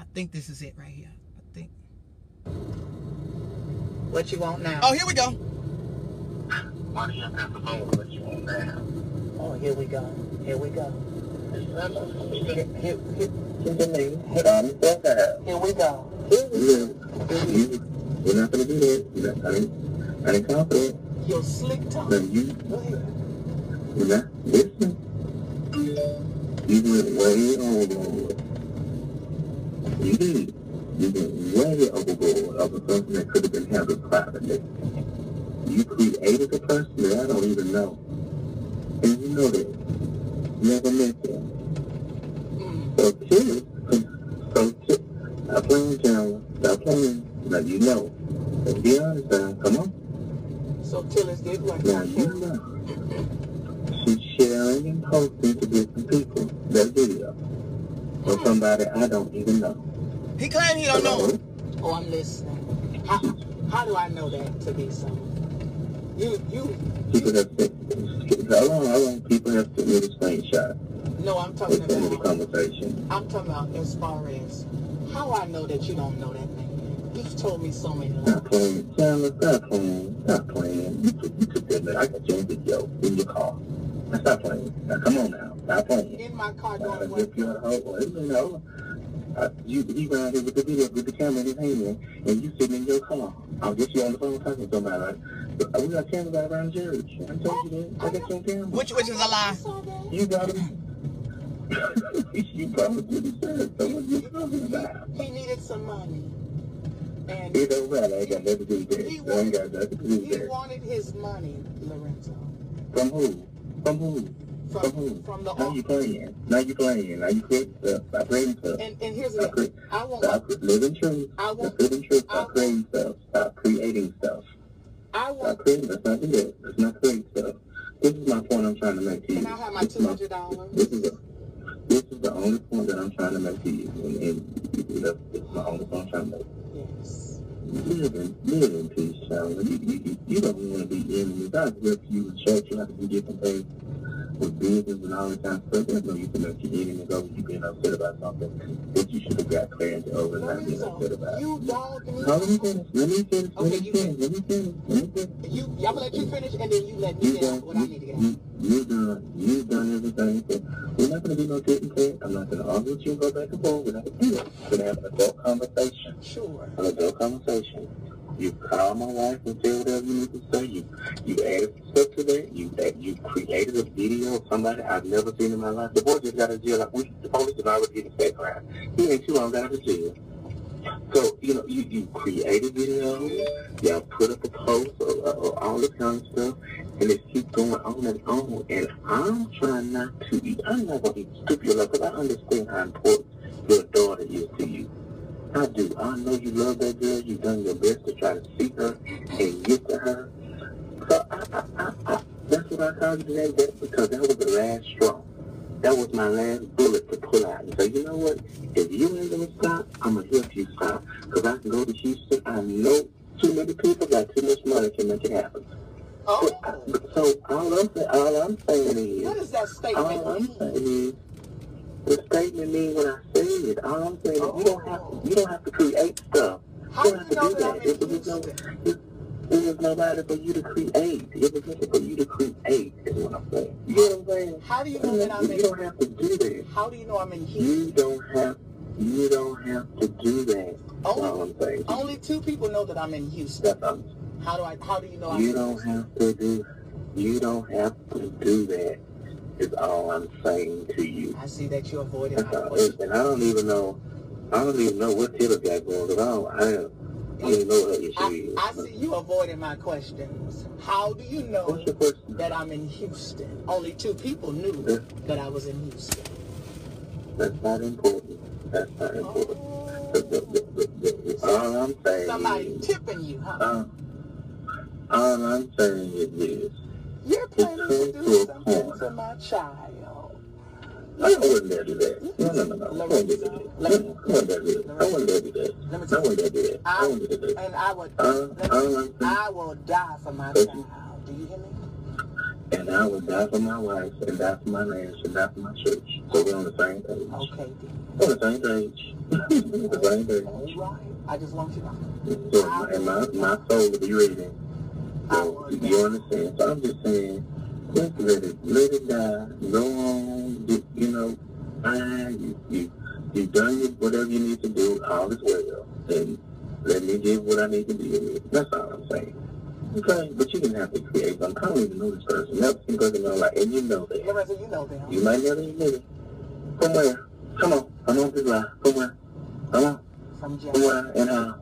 S1: I think this is it right here. I think.
S3: What you want now?
S1: Oh, here we go.
S2: Why do you have to have the phone? What you want now?
S3: Oh, here we go. Here we go. Here, here, here,
S2: so fast.
S3: here we go.
S2: You, you, we're not gonna do that. You're not, I ain't, I ain't confident.
S3: Your slick
S2: But
S3: tongue.
S2: you,
S3: Go ahead.
S2: you're not, listening. You went way overboard. You did. You went way overboard of a person that could have been handled privately. You created a person that I don't even know. And you know that. Never met them. Mm. So chill. So chill. Stop playing, Chandler. Stop playing. Now you know. Let's be honest now. Come on.
S3: So Tillis did what?
S2: Now you know. She's sharing and posting to different people that video.
S3: don't know
S2: Hello?
S3: him.
S1: Oh, I'm listening. How, how do I know that to be so? You, you,
S2: People have sent, how long, how long people have sent me the screenshot
S1: no, I'm talking
S2: some of the conversation.
S1: I'm talking about as far as how I know that you don't know that man. You've told me so many
S2: Stop
S1: lies.
S2: playing, Chandler, stop playing, stop playing. You took, you took that, man. I got your video in your car. Now stop playing. Now come on now, stop playing.
S1: In my car
S2: I
S1: going
S2: rip you
S1: what?
S2: out of. You know, uh, you, he around here with the video, with the camera in his hand, and you sitting in your car. I'll get you on the phone talking to somebody, right? But, uh, we got cameras right around the church. I told you that. I got you on camera.
S3: Which which is a lie.
S1: I.
S2: You got him. [laughs] you probably didn't say it. So what you talking about?
S1: He needed some money. And
S2: It don't matter. I ain't got nothing to do with that.
S1: He
S2: I ain't got nothing to do with
S1: he
S2: that.
S1: wanted his money, Lorenzo.
S2: From who? From who? From who?
S1: From, the
S2: Now you playing. Now you playing. Now you creating stuff. Uh, stop creating stuff.
S1: and, and here's
S2: Stop,
S1: the
S2: cre-
S1: I want
S2: stop living truth.
S1: I
S2: Stop
S1: want
S2: living truth.
S1: I
S2: Stop creating stuff. Stop creating stuff.
S1: I want
S2: Stop creating. Let's not do that. Let's not create stuff. This is my point I'm trying to make to you.
S1: can I have my two hundred dollars?
S2: This is, a, this is the only point that I'm trying to make to you. And, and you know, this is my only point I'm trying to make.
S1: Yes.
S2: Live in, live in peace, child. You, you, you- don't want to be enemies. I with you in church. You have to do different things with business and all kind of stuff. There's no use make your enemy go when you being upset about something that you should have got clarity over and not being upset about.
S1: you
S2: No, let me finish. Let me finish. Let
S1: Okay,
S2: me finish. Let me finish. Let me finish.
S1: You, I'm gonna let you finish, and then you let me get out
S2: done,
S1: what I need to get out.
S2: you, you done, you done everything. We're not going to do no tit and tat. I'm not going to argue with you and go back and forth. We're not going to do that. We're going to have an adult conversation.
S1: Sure.
S2: An adult conversation. You call my wife and say whatever you need to say. You you added stuff to that. You that you created a video of somebody I've never seen in my life. The boy just got out of jail. Like we, the police have already did a background. He ain't too long got out of jail. So you know you you created videos. Y'all put up a post or, or, or all this kind of stuff, and it keeps going on and on. And I'm trying not to. Be, I'm not going to be stupid enough because I understand how important your daughter is to you. I do. I know you love that girl. You've done your best to try to see her and get to her. So I, I, I, I, that's what I called you today, that, because that was the last straw. That was my last bullet to pull out and say, you know what? If you ain't gonna stop, I'm gonna help you stop. Because I can go to Houston. I know too many people got too much money to make it happen.
S1: Oh,
S2: but, so all I'm, say- all I'm saying is,
S1: what does that statement
S2: all I'm saying is, the statement mean what I said. All I'm saying is you don't have to, you don't have to create stuff.
S1: How
S2: You
S1: do
S2: don't have to do
S1: that I'm
S2: It was no, it, it was nobody for you to create. It was nothing for you to create. Is what I'm saying. You know what I'm saying?
S1: How do you know that I'm
S2: You
S1: in?
S2: don't have to do that.
S1: How do you know I'm in Houston?
S2: You don't have. You don't have to do that.
S1: Only,
S2: I'm
S1: only two people know that I'm in Houston.
S2: All.
S1: How do I? How do you know I'm
S2: You don't
S1: Houston?
S2: have to do. You don't have to do that. Is all I'm saying to you.
S1: I see that you avoided
S2: That's
S1: my
S2: all.
S1: question.
S2: And I don't even know. I don't even know what Taylor got going. Cause I don't. I don't, I don't even know what issue
S1: I,
S2: is.
S1: I see you avoiding my questions. How do you know
S2: What's your question?
S1: that I'm in Houston? Only two people knew that I was in Houston.
S2: That's not important. That's not important.
S1: Oh,
S2: the, the, the, all I'm saying
S1: somebody
S2: is,
S1: tipping you, huh?
S2: uh, all I'm saying is this.
S1: You're planning to do something to my child.
S2: I wouldn't dare do that. No, no, no, no. I wouldn't dare do that. I wouldn't dare do that. I wouldn't dare do that.
S1: Let
S2: I wouldn't dare do that. I wouldn't dare do that.
S1: and I would,
S2: Uh,
S1: let
S2: all
S1: me,
S2: I'm saying,
S1: I will die for my child. Do you hear me?
S2: and I would die for my wife, and die for my marriage, and die for my church. So we're on the same page.
S1: Okay, then.
S2: We're on the same page. [laughs] The same page.
S1: All right. I just want you to know.
S2: So, and my, my soul will be ready. You understand? So I'm just saying, just let it, let it die. Go on, you, you know, fine. You, you, you've done your- whatever you need to do. All is well. And let me give what I need to deal with. That's all I'm saying. Okay, but you didn't have to create them. I don't even know this person. Seen person in my life, and you know that.
S1: Lorenzo, you know them.
S2: You might never admit it. From where? Come on. Come on, this lie. From where? Come on.
S1: From
S2: From where and how?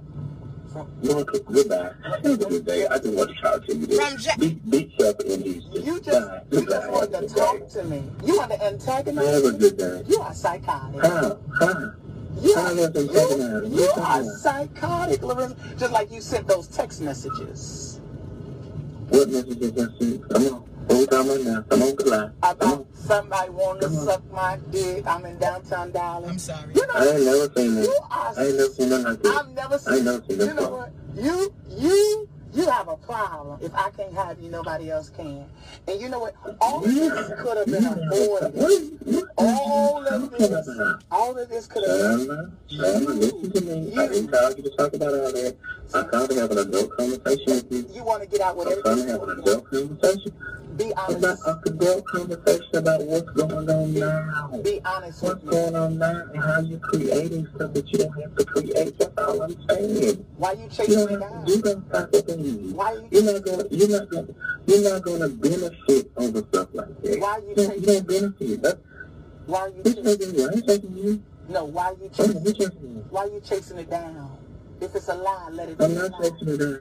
S2: Lord, goodbye. Have a good day. I just want to talk to you.
S3: From Ja-
S2: Be, be careful in Houston.
S1: you just, you just want to talk
S2: day.
S1: to me. You want to antagonize
S2: Have a good day.
S1: You are psychotic.
S2: How? How?
S1: You are, you, you are psychotic, Lorenzo. Just like you sent those text messages.
S2: What messages I sent? Come on. What we talking about now? Come on, good lie. Come
S3: About
S2: on.
S3: somebody wanting to
S2: Come on.
S3: suck my dick. I'm in downtown Dallas.
S1: I'm sorry.
S3: You know,
S2: I ain't never seen
S3: you
S2: that.
S3: are.
S2: I ain't never seen nothing like that.
S3: I've never
S2: I
S3: seen.
S2: ain't never seen
S3: You
S2: that
S3: know
S2: before.
S3: what? You, you, you have a problem. If I can't have you, nobody else can. And you know what? All of this could have been avoided. All of this, all of this could have been.
S2: Shanna, Shanna, listen to me. I didn't you to talk about all that. I called to have an adult conversation with you.
S3: You want to get out with
S2: I'm trying to have an
S3: everything.
S2: adult conversation.
S3: Be honest.
S2: an adult conversation about what's going on now.
S3: Be honest
S2: What's
S3: with
S2: going on now and how you're creating stuff that you don't have to create. That's all I'm saying.
S3: Why you
S2: You
S3: chasing
S2: don't
S3: me
S2: have
S3: down?
S2: to do those type
S3: You?
S2: You're not gonna you're not gonna you're not gonna benefit over stuff like that.
S3: Why you
S2: You you don't benefit. That's
S3: Why you
S2: who's
S3: chasing?
S2: you. I ain't chasing you.
S3: No, why you
S2: I'm
S3: chasing?
S2: not chasing you.
S3: Why you chasing it down? If it's a lie, let it.
S2: I'm
S3: a
S2: not
S3: lie.
S2: chasing it down.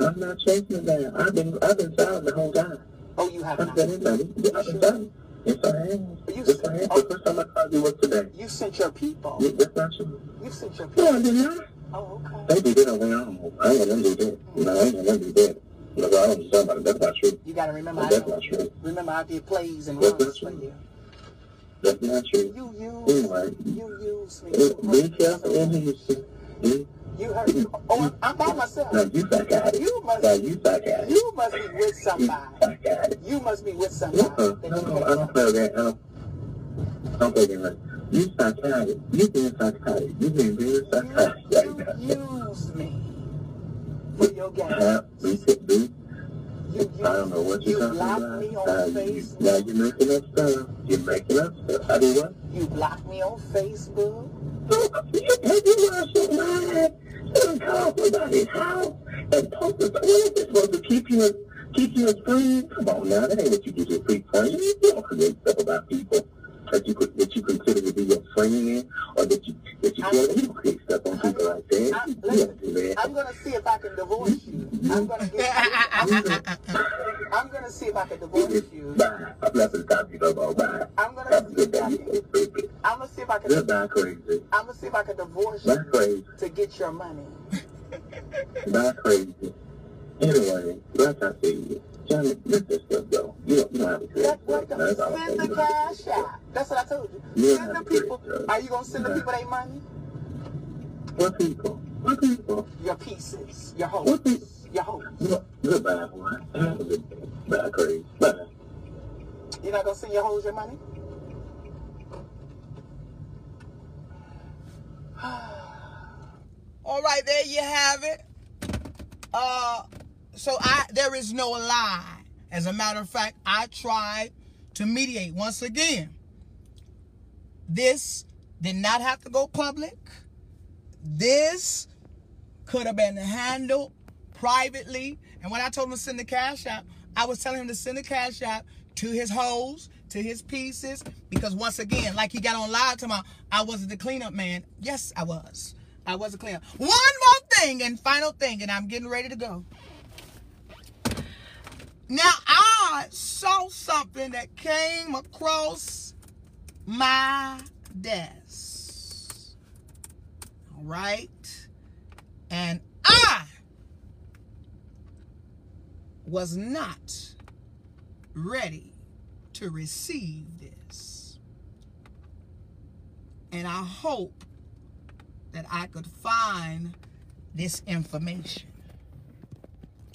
S2: I'm not chasing it down. I've been I've been silent the whole time.
S3: Oh, you have
S2: I've
S3: not.
S2: been. I've been silent. Yes, I am.
S3: You
S2: Yes, I am.
S3: Oh.
S2: The first time I called you was today.
S3: You sent your people.
S2: Yeah, That's not true.
S3: You sent your
S2: No,
S3: people.
S2: I did not.
S3: Oh, okay.
S2: They did it on their own. I ain't gonna do that. No, I ain't gonna do that. Look, I don't know about it. That's not true.
S3: You gotta remember. I
S2: That's
S3: don't-
S2: true.
S3: remember, I did plays and
S2: That's
S3: runs for you.
S2: That's not true.
S3: You use.
S2: Anyway,
S3: You use me.
S2: be careful in Houston. You,
S3: You heard. Oh, I'm by myself.
S2: now you psychotic.
S3: You must.
S2: Now you psychotic.
S3: You must be with
S2: You
S3: somebody.
S2: psychotic.
S3: You must be with somebody.
S2: Uh-uh. No, no, I don't play that. I don't, I don't play that. You psychotic. You being psychotic. You being very psychotic
S3: You,
S2: right
S3: you
S2: now.
S3: use me for your game.
S2: Uh, we could do.
S3: You, you,
S2: I don't know what
S3: you
S2: you're talking about.
S3: me on
S2: Uh, You, now you're making up stuff. You're making up stuff. I do what?
S3: You blocked me on Facebook.
S2: You are so mad. You call somebody's house and post it. What is this supposed to keep you, keep you friend? Come on now, that ain't what you do to free friend. You don't create stuff about people that you could, that you consider to be your friend or that you that you feel you create stuff on people like that.
S3: I'm-
S2: You
S3: listen,
S2: do.
S3: I'm gonna see if I can divorce you. I'm gonna get. I'm, I'm gonna see if I can divorce you.
S2: Bye. I'm not to talk to you no more. Bye.
S3: I'm gonna
S2: Have
S3: see if I can.
S2: You.
S3: I'm gonna see if I can.
S2: Goodbye, crazy.
S3: I'm gonna see if I can divorce
S2: Bye,
S3: you
S2: crazy.
S3: to get your money.
S2: Bye, crazy. Anyway, like I said, Johnny, let this stuff go. You don't, you don't have to
S3: Let, let
S2: That's
S3: them send the cash out. That's what I told you.
S2: You
S3: Send the people.
S2: stuff.
S3: Are you gonna send the people their money?
S2: What people? What people?
S3: Your pieces. Your
S2: What people?
S3: Your
S2: Goodbye, boy. Have a good day. Bye, crazy. Bye.
S3: You're not gonna send your hoes your money? [sighs]
S1: All right, there you have it. Uh, so I there is no lie. As a matter of fact, I tried to mediate once again. This did not have to go public. This could have been handled privately. And when I told him to send the cash out, I was telling him to send the cash out to his hoes, to his pieces, because once again, like he got on live to my, I wasn't the cleanup man. Yes, I was. I was a cleanup. One more thing and final thing, and I'm getting ready to go. Now I saw something that came across my desk. All right. And I was not ready to receive this. And I hope that I could find this information.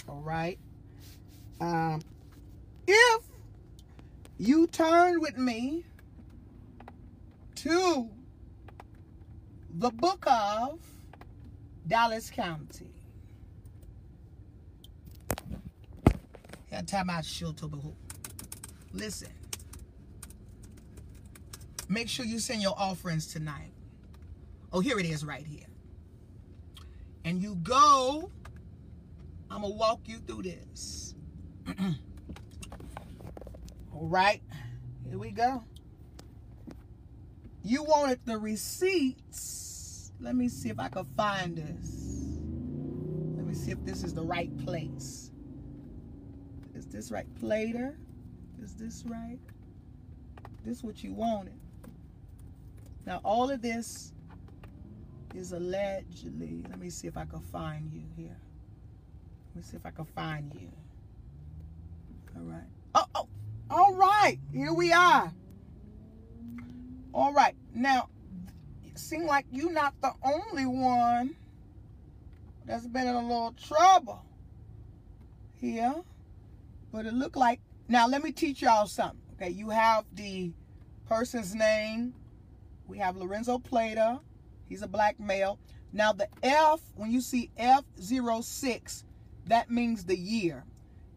S1: All right. Um, if you turn with me to the book of Dallas County. Yeah, time out shelter behold. Listen. Make sure you send your offerings tonight. Oh, here it is right here. And you go. I'm gonna walk you through this. [clears throat] All right. Here we go. You wanted the receipts. Let me see if I can find this. Let me see if this is the right place. Is this right? Plater? Is this right? This is what you wanted. Now all of this is allegedly. Let me see if I can find you here. Let me see if I can find you. All right. Oh, oh, All right, here we are. All right, now it seems like you're not the only one that's been in a little trouble here. But it looked like, now let me teach y'all something. Okay, you have the person's name. We have Lorenzo Plata. He's a black male. Now the F, when you see F06, that means the year.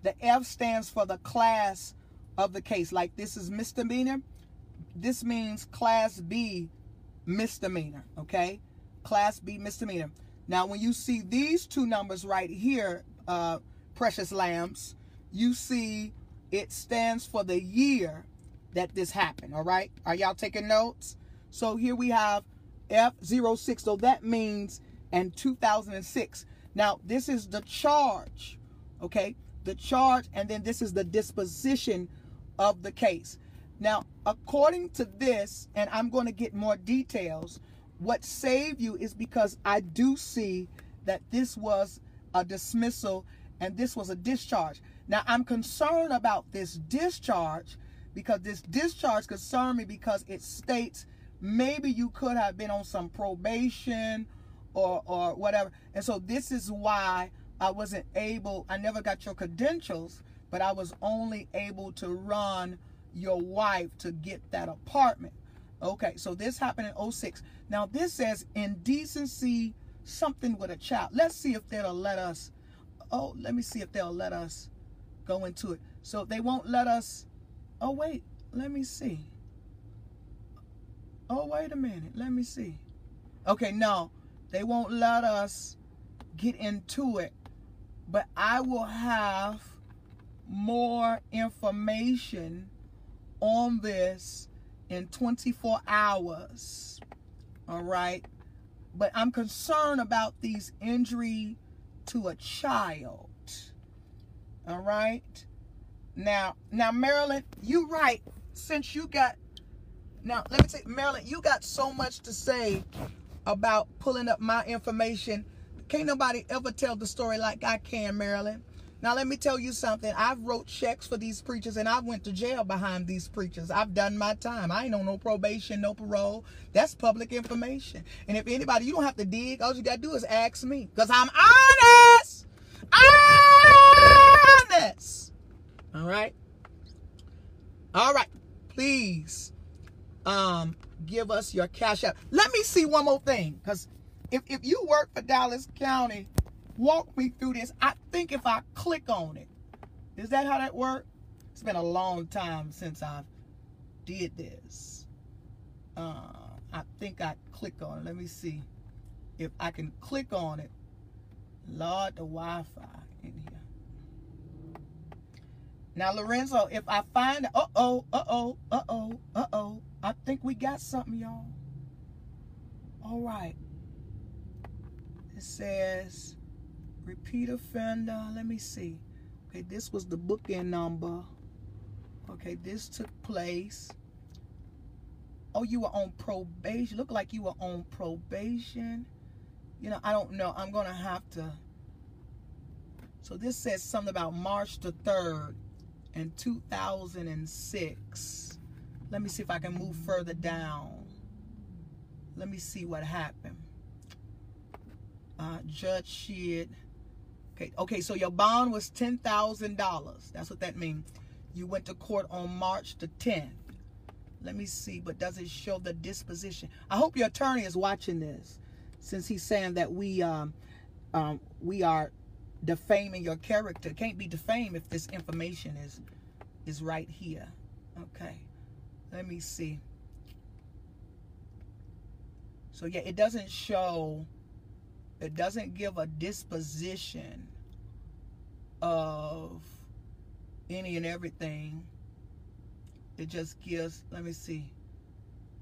S1: The F stands for the class of the case. Like this is misdemeanor. This means class B misdemeanor. Okay? Class B misdemeanor. Now when you see these two numbers right here, uh, precious lambs, you see it stands for the year that this happened. All right? Are y'all taking notes? So here we have F06. So that means in 2006. Now, this is the charge. Okay? The charge, and then this is the disposition of the case. Now, according to this, and I'm going to get more details, what saved you is because I do see that this was a dismissal and this was a discharge. Now, I'm concerned about this discharge because this discharge concerned me because it states maybe you could have been on some probation or, or whatever. And so this is why I wasn't able, I never got your credentials, but I was only able to run your wife to get that apartment. Okay, so this happened in 06. Now this says indecency, something with a child. Let's see if they'll let us, oh, let me see if they'll let us go into it. So they won't let us, oh wait, let me see. Oh, wait a minute, let me see. Okay, no, they won't let us get into it, but I will have more information on this in 24 hours. All right. But I'm concerned about these injury to a child. All right. Now, now, Marilyn, you right. Since you got, now let me say, Marilyn, you got so much to say about pulling up my information. Can't nobody ever tell the story like I can, Marilyn. Now let me tell you something. I've wrote checks for these preachers and I went to jail behind these preachers. I've done my time. I ain't on no probation, no parole. That's public information. And if anybody, you don't have to dig. All you got to do is ask me. Because I'm honest. Honest. All right. All right. Please um, give us your cash out. Let me see one more thing. Because if, if you work for Dallas County, walk me through this. I think if I click on it, is that how that works? It's been a long time since I've did this. Uh, I think I click on it. Let me see if I can click on it. Lord, the Wi-Fi in here. Now, Lorenzo, if I find, uh-oh, uh-oh, uh-oh, uh-oh, I think we got something, y'all. All right. It says, repeat offender. Let me see. Okay, this was the booking number. Okay, this took place. Oh, you were on probation. Look like you were on probation. You know, I don't know. I'm going to have to. So this says something about March the 3rd in 2006. Let me see if I can move further down. Let me see what happened. Uh, Judge Sheed. Okay, okay, so your bond was $10,000. That's what that means. You went to court on March the 10th. Let me see, but does it show the disposition? I hope your attorney is watching this since he's saying that we um, um, we are defaming your character. Can't be defamed if this information is is right here. Okay. Let me see. So yeah, it doesn't show it doesn't give a disposition of any and everything. It just gives, let me see.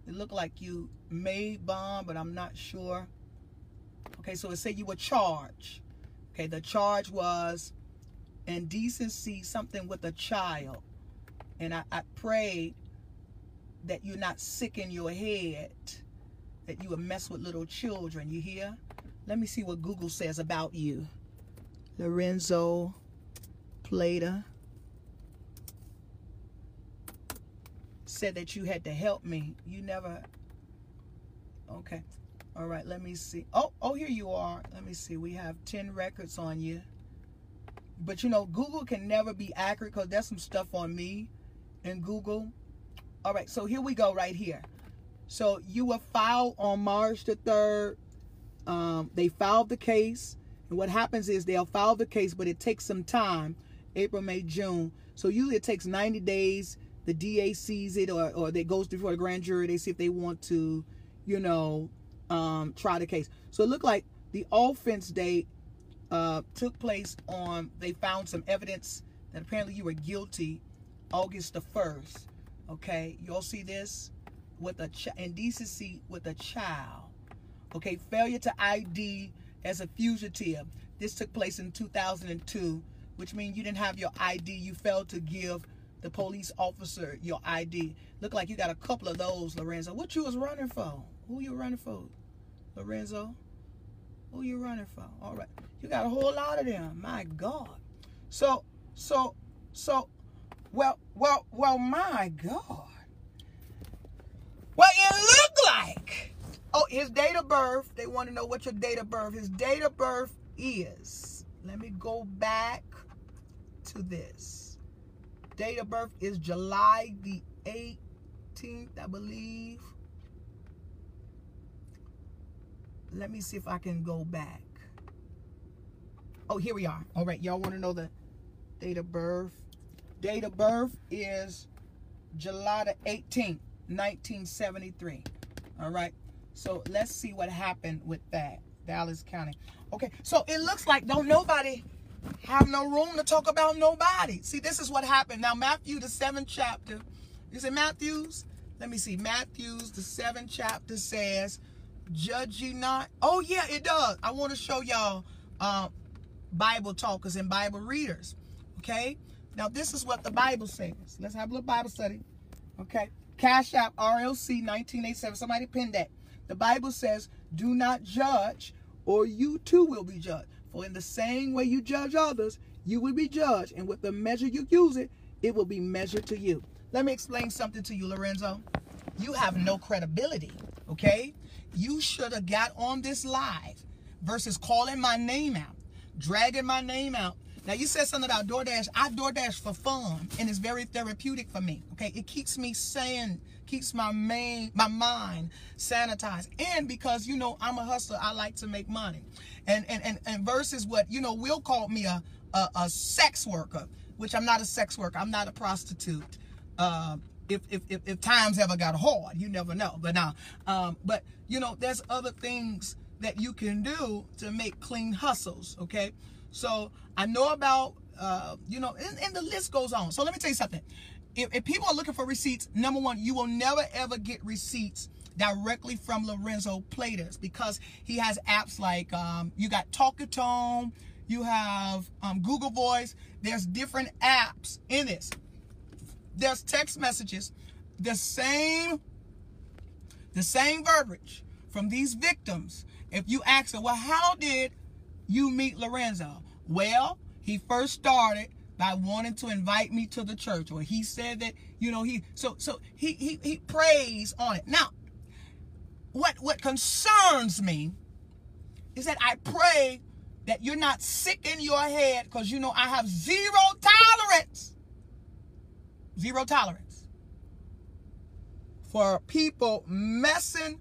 S1: It looked like you made bond, but I'm not sure. Okay, so it said you were charged. Okay, the charge was indecency, something with a child. And I, I prayed that you're not sick in your head, that you would mess with little children. You hear? Let me see what Google says about you. Lorenzo Plata. said that you had to help me. You never. Okay. All right. Let me see. Oh, oh, here you are. Let me see. We have 10 records on you. But you know, Google can never be accurate because there's some stuff on me in Google. All right. So here we go right here. So you were filed on March the 3rd. Um, they filed the case. And what happens is they'll file the case, but it takes some time April, May, June. So usually it takes 90 days. The DA sees it or, or it goes before the grand jury. They see if they want to, you know, um, try the case. So it looked like the offense date uh, took place on, they found some evidence that apparently you were guilty August the 1st. Okay, you all see this? With a indecency with a child. Okay, failure to ID as a fugitive. This took place in 2002 which means you didn't have your ID. You failed to give the police officer your ID. Look like you got a couple of those, Lorenzo. What you was running for? Who you running for, Lorenzo? Who you running for? All right, you got a whole lot of them. My God. So, so, so, well, well, well, my God. Well, like. Oh, his date of birth. They want to know what your date of birth. His date of birth is. Let me go back to this. Date of birth is July the 18th, I believe. Let me see if I can go back. Oh, here we are. All right, y'all want to know the date of birth? Date of birth is July the 18th, 1973. All right. So let's see what happened with that. Dallas County. Okay, so it looks like don't nobody have no room to talk about nobody. See, this is what happened. Now, Matthew, the seventh chapter. Is it Matthew's? Let me see. Matthew's, the seventh chapter says, Judge ye not. Oh, yeah, it does. I want to show y'all uh, Bible talkers and Bible readers. Okay? Now, this is what the Bible says. Let's have a little Bible study. Okay? Cash App RLC 1987. Somebody pin that. The Bible says, Do not judge, or you too will be judged. For in the same way you judge others, you will be judged. And with the measure you use it, it will be measured to you. Let me explain something to you, Lorenzo. You have no credibility, okay? You should have got on this live versus calling my name out, dragging my name out. Now, you said something about DoorDash. I DoorDash for fun, and it's very therapeutic for me, okay? It keeps me sane keeps my main my mind sanitized. And because you know i'm a hustler i like to make money. And and and, and versus what you know will call me a, a, a sex worker which i'm not a sex worker. I'm not a prostitute. Uh, if, if, if, if, times ever got hard you never know. But now um, but you know there's other things that you can do to make clean hustles okay? So i know about uh, you know and, and the list goes on. So let me tell you something if, if people are looking for receipts, number one, you will never ever get receipts directly from Lorenzo Platers because he has apps like um, you got Talkatone, you have um, Google Voice. There's different apps in this. There's text messages, the same, the same verbiage from these victims. If you ask them, well, how did you meet Lorenzo? Well, he first started by wanting to invite me to the church or he said that you know he so so he he, he prays on it. Now what what concerns me is that i pray that you're not sick in your head because you know i have zero tolerance zero tolerance for people messing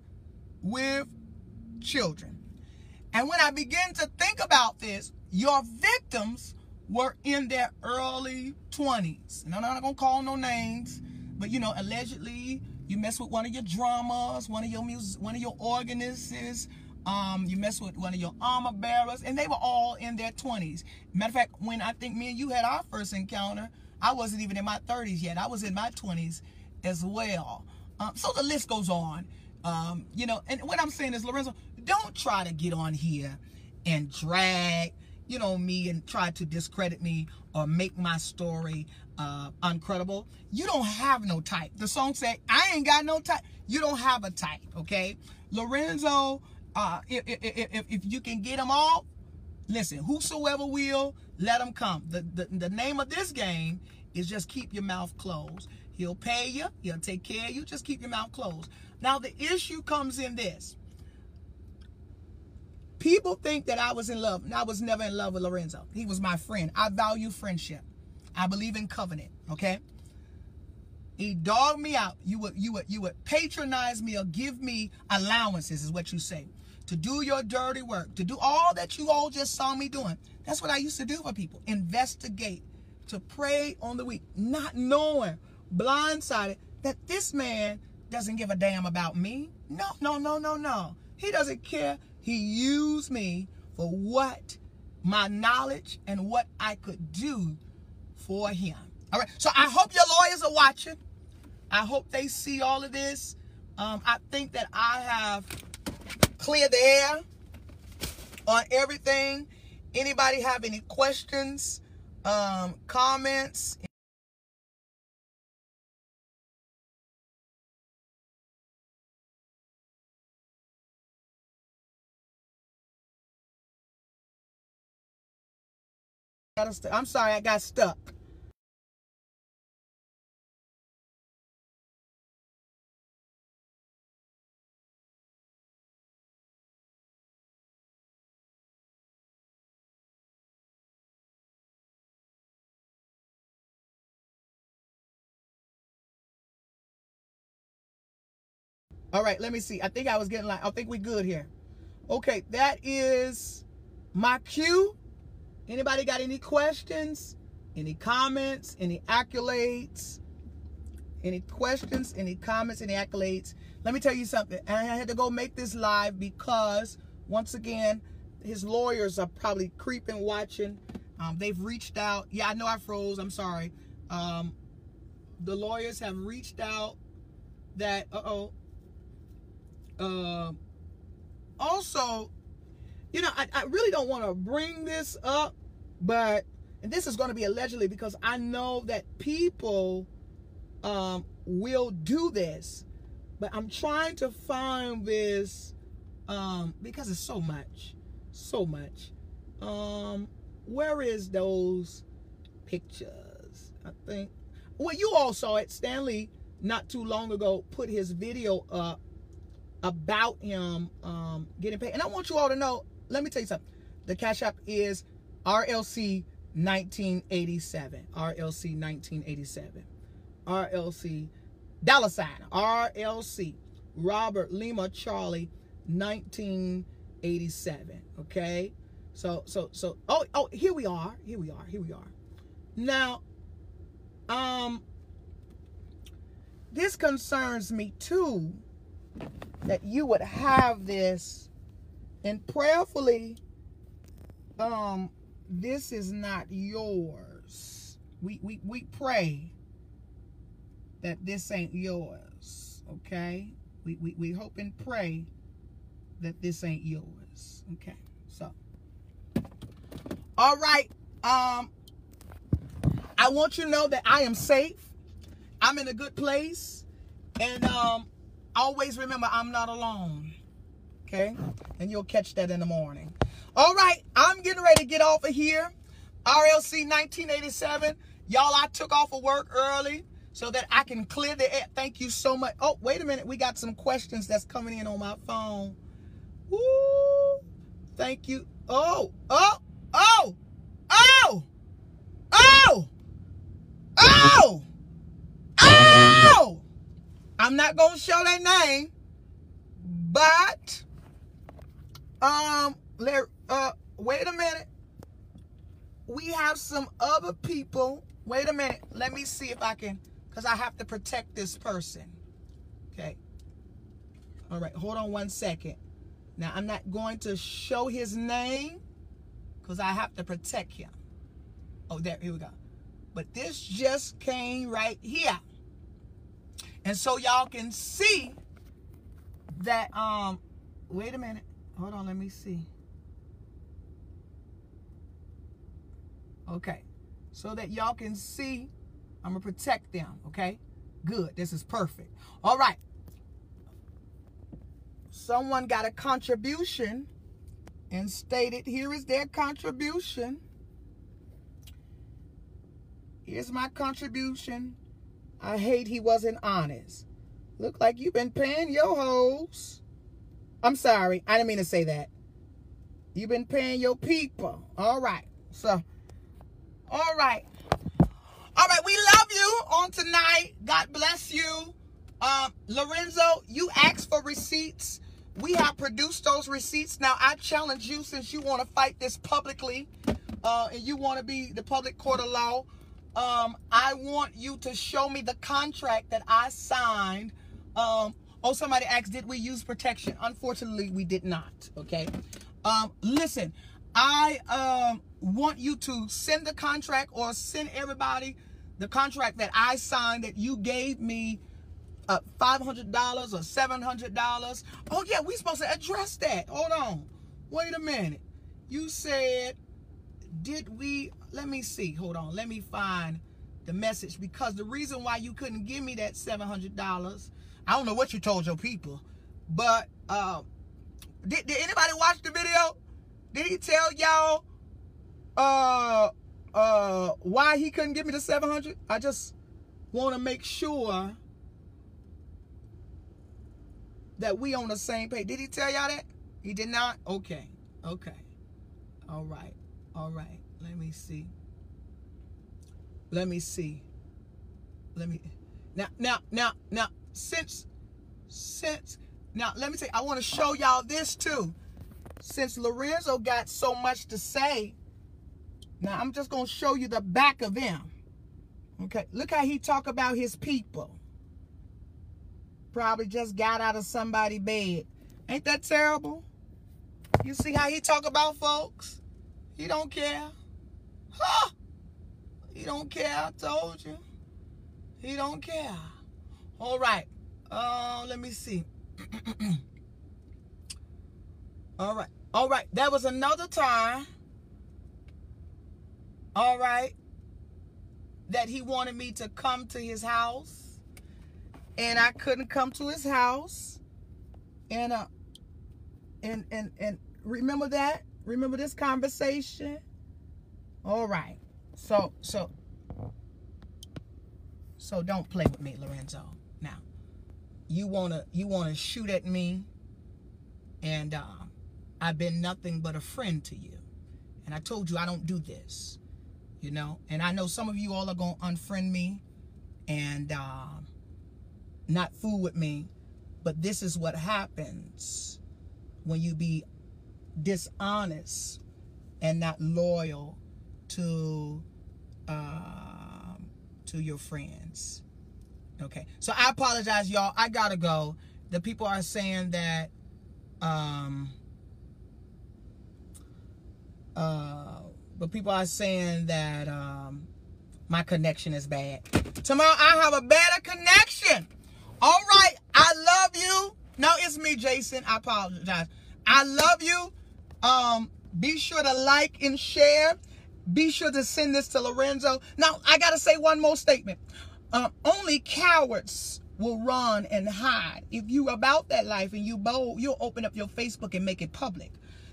S1: with children. And when i begin to think about this your victims were in their early 20s. And I'm not gonna call no names, but you know, allegedly you mess with one of your drummers, one of your music, one of your organists, um, you mess with one of your armor bearers, and they were all in their 20s. Matter of fact, when I think me and you had our first encounter, I wasn't even in my 30s yet. I was in my 20s as well. Um, so the list goes on. Um, you know, and what I'm saying is, Lorenzo, don't try to get on here and drag you know, me and try to discredit me or make my story uh, uncredible. You don't have no type. The song said, I ain't got no type. You don't have a type, okay? Lorenzo, uh, if, if, if, if you can get them all, listen, whosoever will, let them come. The, the, the name of this game is just keep your mouth closed. He'll pay you, he'll take care of you, just keep your mouth closed. Now, the issue comes in this. People think that I was in love, and I was never in love with Lorenzo. He was my friend. I value friendship. I believe in covenant, okay? He dogged me out. You would you would you would patronize me or give me allowances, is what you say. To do your dirty work, to do all that you all just saw me doing. That's what I used to do for people. Investigate, to prey on the weak, not knowing, blindsided, that this man doesn't give a damn about me. No, no, no, no, no. He doesn't care. He used me for what my knowledge and what I could do for him. All right. So I hope your lawyers are watching. I hope they see all of this. Um, I think that I have cleared the air on everything. Anybody have any questions, um, comments? I'm sorry, I got stuck. All right, let me see. I think I was getting like, I think we good here. Okay, that is my cue. Anybody got any questions? Any comments? Any accolades? Any questions? Any comments? Any accolades? Let me tell you something. I had to go make this live because, once again, his lawyers are probably creeping, watching. Um, they've reached out. Yeah, I know I froze. I'm sorry. Um, the lawyers have reached out that, uh-oh, uh, also, you know, I, I really don't want to bring this up, but and this is going to be allegedly because I know that people um, will do this, but I'm trying to find this um, because it's so much, so much. Um, where is those pictures? I think. Well, you all saw it. Stanley not too long ago put his video up about him um, getting paid. And I want you all to know, let me tell you something. The Cash App is RLC 1987. RLC 1987. RLC dollar sign. RLC Robert Lima Charlie 1987. Okay? So so so oh oh here we are. Here we are. Here we are. Now um this concerns me too that you would have this and prayerfully um this is not yours. We we, we pray that this ain't yours okay? We, we we hope and pray that this ain't yours okay? So all right um i want you to know that i am safe. I'm in a good place. And um always remember I'm not alone. Okay? And you'll catch that in the morning. All right, I'm getting ready to get off of here. RLC 1987. Y'all, I took off of work early so that I can clear the air. Thank you so much. Oh, wait a minute. We got some questions that's coming in on my phone. Woo! Thank you. Oh, oh, oh, oh, oh, oh, oh. I'm not gonna show their name, but um, let uh, wait a minute. We have some other people. Wait a minute. Let me see if I can, because I have to protect this person. Okay. All right. Hold on one second. Now I'm not going to show his name because I have to protect him. Oh, there. Here we go. But this just came right here. And so y'all can see that, um, wait a minute. Hold on, let me see. Okay. So that y'all can see, I'm going to protect them, okay? Good. This is perfect. All right. Someone got a contribution and stated, here is their contribution. Here's my contribution. I hate he wasn't honest. Look like you've been paying your hoes. I'm sorry. I didn't mean to say that. You've been paying your people. All right. So, all right. All right. We love you on tonight. God bless you. Um, Lorenzo, you asked for receipts. We have produced those receipts. Now, I challenge you since you want to fight this publicly uh, and you want to be the public court of law. Um, I want you to show me the contract that I signed. Um, oh, somebody asked, did we use protection? Unfortunately, we did not. Okay. Um, listen, I um, want you to send the contract or send everybody the contract that I signed that you gave me uh, $500 or $700. Oh, yeah, we supposed to address that. Hold on. Wait a minute. You said, did we, let me see. Hold on. Let me find the message because the reason why you couldn't give me that $700, I don't know what you told your people, but uh, did, did anybody watch the video? Did he tell y'all uh uh why he couldn't give me the 700? I just want to make sure that we on the same page. Did he tell y'all that? He did not? Okay. Okay. All right. All right. Let me see. Let me see. Let me now now now now since since now let me say I want to show y'all this too. Since Lorenzo got so much to say, now I'm just gonna show you the back of him. Okay, look how he talk about his people. Probably just got out of somebody's bed. Ain't that terrible? You see how he talk about folks? He don't care. Huh? He don't care, I told you. He don't care. All right. Uh, let me see. [clears throat] All right. All right. That was another time. All right. That he wanted me to come to his house and I couldn't come to his house. And uh and and and remember that? Remember this conversation? All right. So so so don't play with me, Lorenzo. You wanna you wanna shoot at me, and uh, I've been nothing but a friend to you. And I told you I don't do this, you know. And I know some of you all are gonna unfriend me, and uh, not fool with me, but this is what happens when you be dishonest and not loyal to uh, to your friends. Okay, so I apologize, y'all. I gotta go. The people are saying that um, uh, but people are saying that um, my connection is bad. Tomorrow I have a better connection. All right. I love you. No, it's me, Jason. I apologize. I love you. Um, be sure to like and share. Be sure to send this to Lorenzo. Now, I got to say one more statement. Um, only cowards will run and hide. If you about that life and you bold, you'll open up your Facebook and make it public.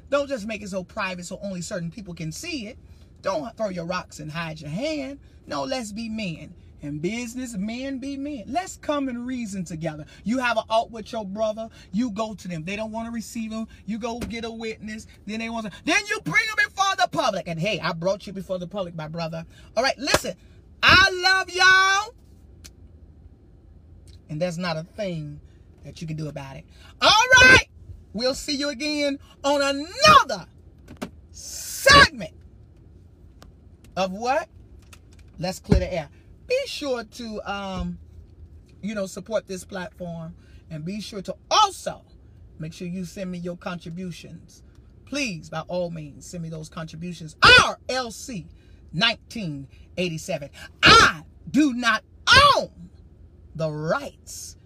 S1: Don't just make it so private so only certain people can see it. Don't throw your rocks and hide your hand. No, let's be men and business men be men. Let's come and reason together. You have an out with your brother, you go to them. They don't want to receive them. You go get a witness. Then they want to. Then you bring them before the public. And hey, I brought you before the public, my brother. All right, listen. I love y'all. And there's not a thing that you can do about it. All right. We'll see you again on another segment of what? Let's clear the air be sure to, um, you know, support this platform and be sure to also make sure you send me your contributions. Please, by all means, send me those contributions. RLC 1987. I do not own the rights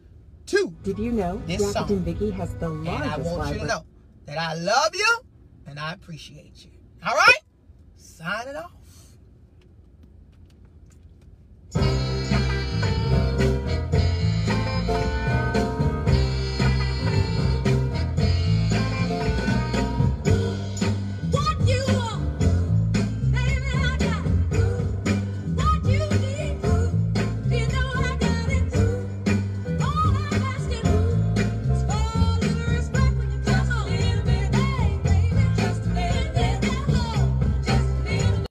S1: to
S4: Did you know
S1: this
S4: Rapid
S1: song.
S4: and Biggie has the largest
S1: And I want you to know that I love you and I appreciate you. All right? Sign it off.